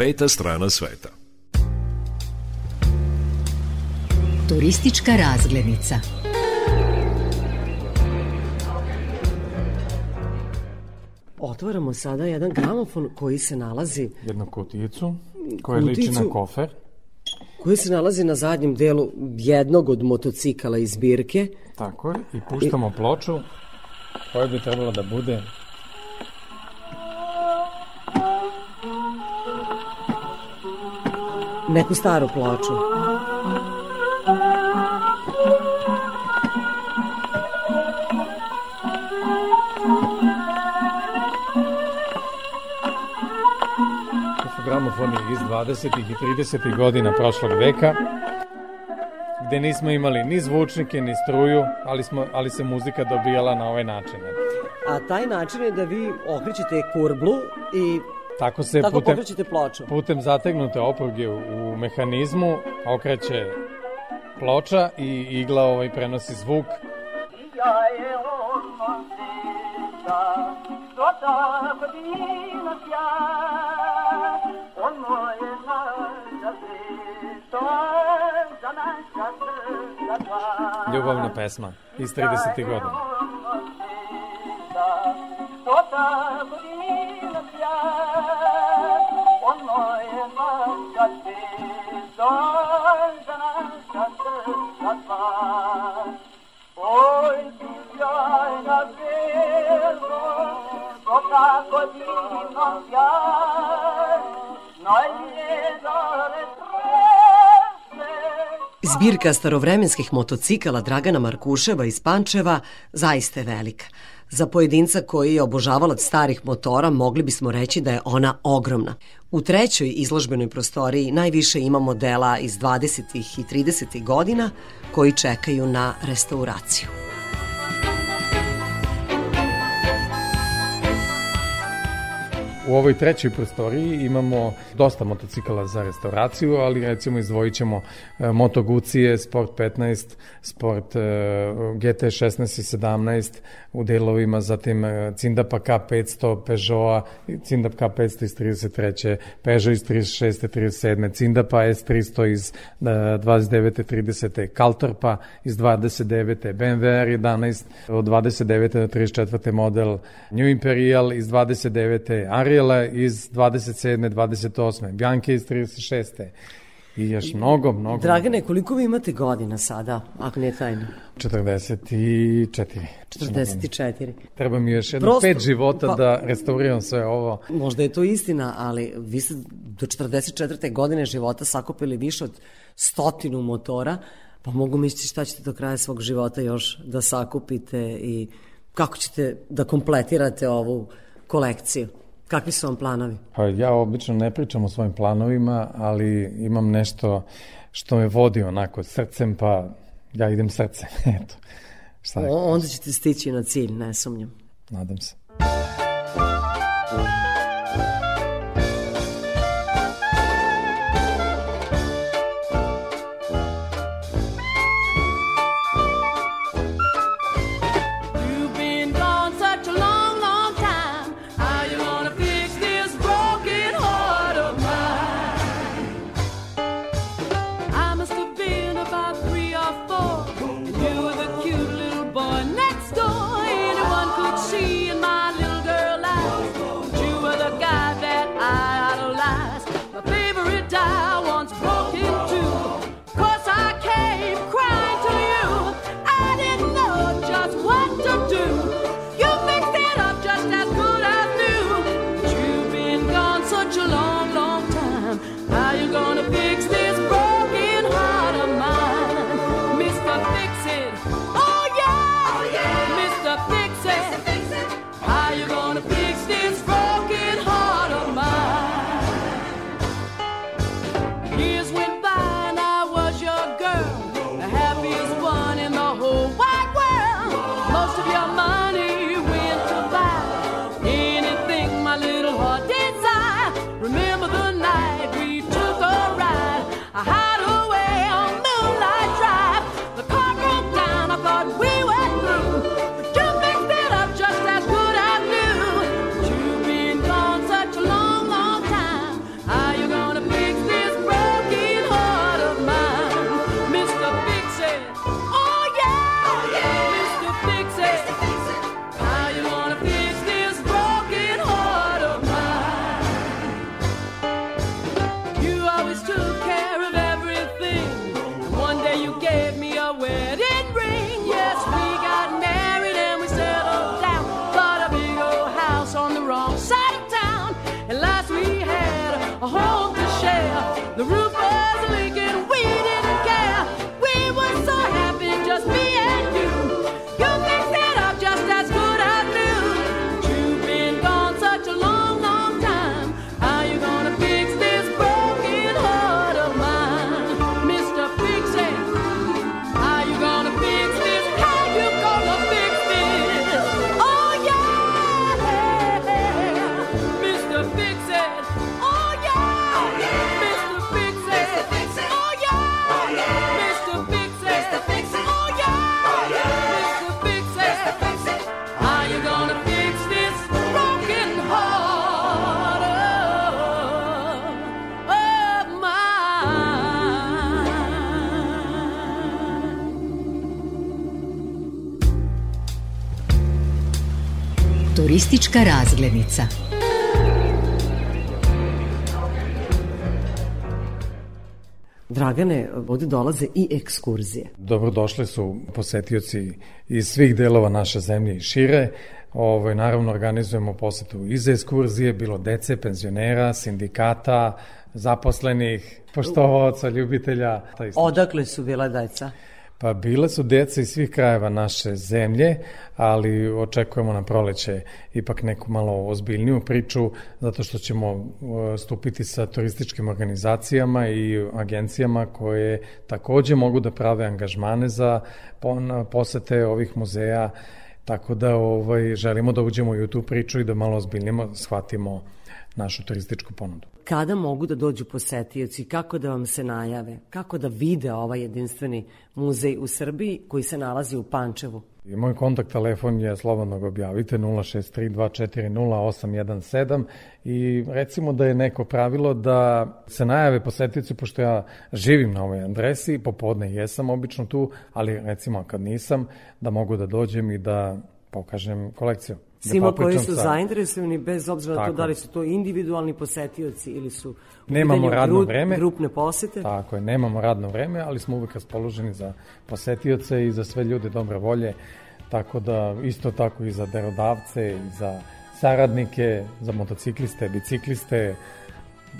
Peta strana sveta. Turistička razglednica. Otvaramo sada jedan gramofon koji se nalazi... Jednu kutijicu koja kuticu, liči na kofer. Koji se nalazi na zadnjem delu jednog od motocikala iz zbirke. Tako je, i puštamo I... ploču koja bi trebala da bude neku staru ploču. gramofoni iz 20. i 30. godina prošlog veka, gde nismo imali ni zvučnike, ni struju, ali, smo, ali se muzika dobijala na ovaj način. A taj način je da vi okrećete kurblu i Tako se Tako putem, pokrećete ploču. putem zategnute opruge u mehanizmu okreće ploča i igla ovaj prenosi zvuk. Ja je Ljubavna pesma iz 30. godina. Что-то Ой, sjajna belo, to Zbirka starovremenskih motocikala Dragana Markuševa iz Pančeva zaista je velika. Za pojedinca koji je obožavalac starih motora mogli bismo reći da je ona ogromna. U trećoj izložbenoj prostoriji najviše ima modela iz 20. i 30. godina koji čekaju na restauraciju. U ovoj trećoj prostoriji imamo dosta motocikala za restauraciju, ali recimo izdvojit ćemo e, Moto Gucije, Sport 15, Sport e, GT 16 i 17 u delovima, zatim e, Cindapa K500, Peugeota, Cindap K500 iz 33. Peugeot iz 36. 37. Cindapa S300 iz 29. 30. Kaltorpa iz 29. BMW R11 od 29. do 34. model New Imperial iz 29. Ariel Gabriela iz 27. 28. Bjanke iz 36. I još mnogo, mnogo. Dragane, koliko vi imate godina sada, ako nije tajno? 44. 44. Treba mi još jedno Prosto, pet života pa, da restauriram sve ovo. Možda je to istina, ali vi ste do 44. godine života sakupili više od stotinu motora, pa mogu misliti šta ćete do kraja svog života još da sakupite i kako ćete da kompletirate ovu kolekciju. Kakvi su vam planovi? Pa ja obično ne pričam o svojim planovima, ali imam nešto što me vodi onako srcem, pa ja idem srcem. (laughs) Eto. Šta o, onda ćete stići na cilj, ne sumnjam. Nadam se. Turistička razglednica. Dragane, ovde dolaze i ekskurzije. Dobrodošli su posetioci iz svih delova naše zemlje i šire. Ovo, ovaj, naravno, organizujemo posetu i za ekskurzije, bilo dece, penzionera, sindikata, zaposlenih, poštovaca, ljubitelja. Odakle su bila deca? Pa bile su deca iz svih krajeva naše zemlje, ali očekujemo na proleće ipak neku malo ozbiljniju priču, zato što ćemo uh, stupiti sa turističkim organizacijama i agencijama koje takođe mogu da prave angažmane za posete ovih muzeja, tako da ovaj, želimo da uđemo i u tu priču i da malo ozbiljnimo shvatimo našu turističku ponudu. Kada mogu da dođu posetioci, kako da vam se najave, kako da vide ovaj jedinstveni muzej u Srbiji koji se nalazi u Pančevu? I moj kontakt telefon je slobodno ga objavite 063240817 i recimo da je neko pravilo da se najave posetioci, pošto ja živim na ovoj adresi, popodne jesam obično tu, ali recimo kad nisam, da mogu da dođem i da pokažem kolekciju. Svima koji su sa... zainteresovani, bez obzira na to da li su to individualni posetioci ili su nemamo radno grup, vreme. grupne posete. Tako je, nemamo radno vreme, ali smo uvek raspoloženi za posetioce i za sve ljude dobre volje, tako da isto tako i za derodavce i za saradnike, za motocikliste, bicikliste,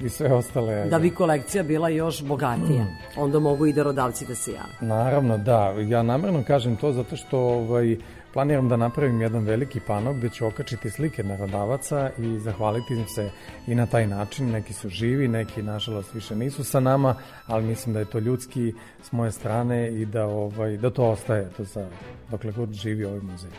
i sve ostale. Da bi kolekcija bila još bogatija. Mm. Onda mogu i darodavci da se jave. Naravno, da. Ja namjerno kažem to zato što ovaj, planiram da napravim jedan veliki pano gde ću okačiti slike narodavaca i zahvaliti im se i na taj način. Neki su živi, neki nažalost više nisu sa nama, ali mislim da je to ljudski s moje strane i da, ovaj, da to ostaje to za, dokle god živi ovaj muzej.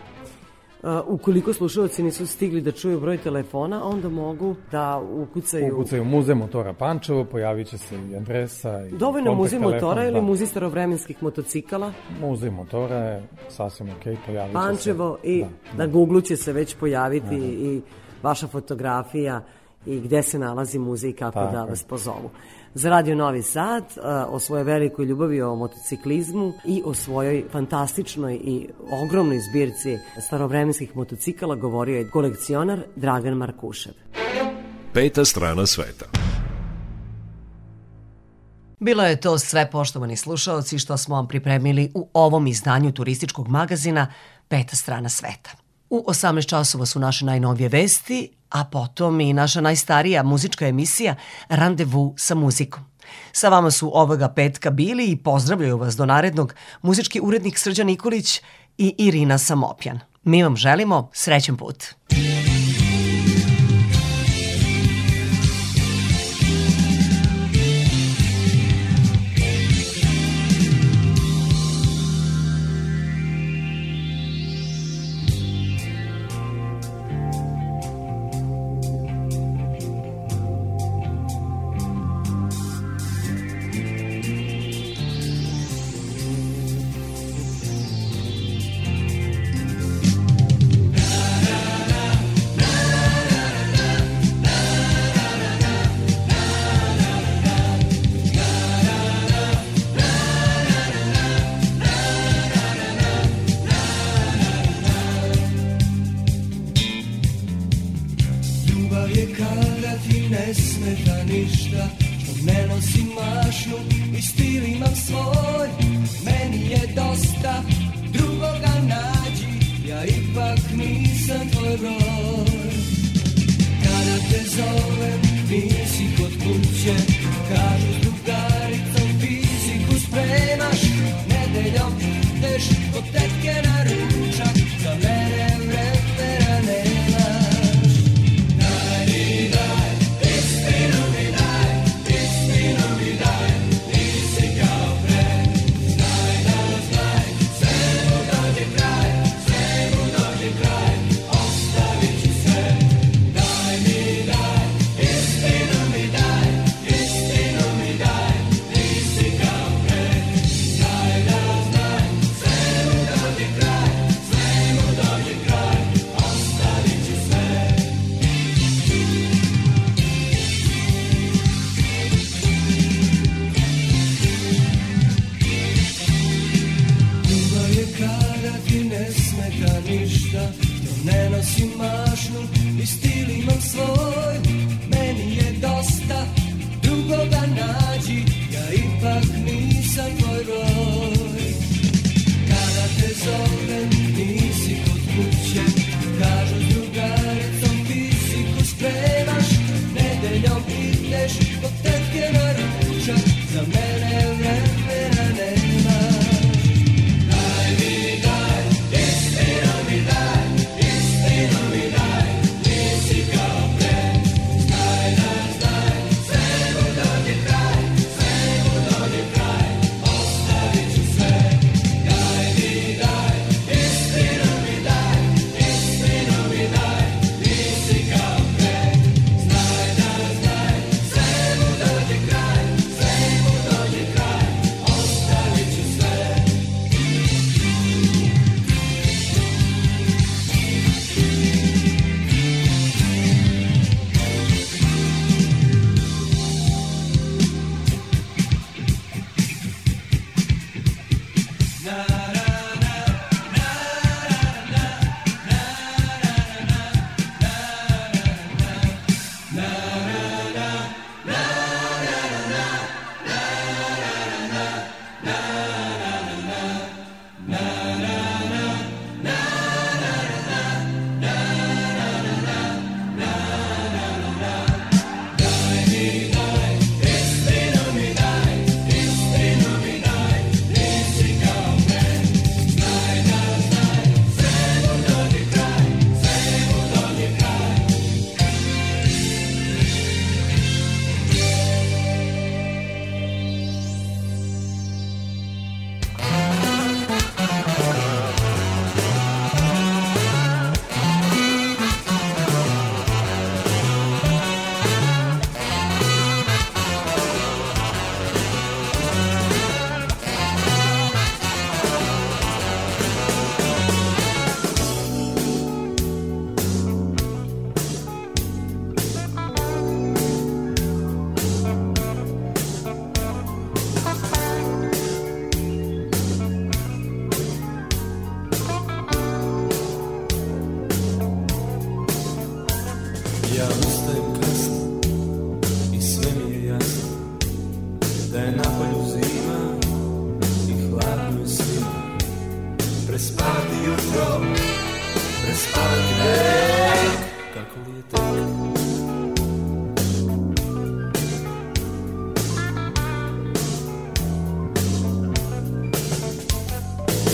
Uh, ukoliko slušalci nisu stigli da čuju broj telefona, onda mogu da ukucaju... Ukucaju muzej motora Pančevo, pojavit će se i adresa i Dovoljno muzej motora ili da. muzej starovremenskih motocikala? Muzej motora je sasvim ok, pojavit će Pančevo se. i da, na Google će se već pojaviti Aha. i vaša fotografija i gde se nalazi muzej i kako Tako. da vas pozovu za Radio Novi Sad, o svojoj velikoj ljubavi o motociklizmu i o svojoj fantastičnoj i ogromnoj zbirci starovremenskih motocikala govorio je kolekcionar Dragan Markušev. Peta strana sveta. Bilo je to sve poštovani slušaoci što smo vam pripremili u ovom izdanju turističkog magazina Peta strana sveta. U 18 časova su naše najnovije vesti, a potom i naša najstarija muzička emisija Randevu sa muzikom. Sa vama su ovoga petka bili i pozdravljaju vas do narednog muzički urednik Srđan Nikolić i Irina Samopjan. Mi vam želimo srećen put. dan 一个孤绝 prespati jutro, prespati dan, kako li je tek?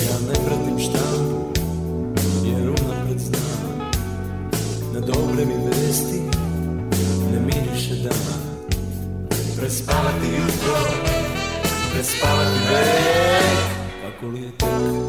Ja ne pratim šta Jer unapred znam. Na dobre mi vesti ne miriše dan Prespavati jutro, prespavati vek Kako li je tek?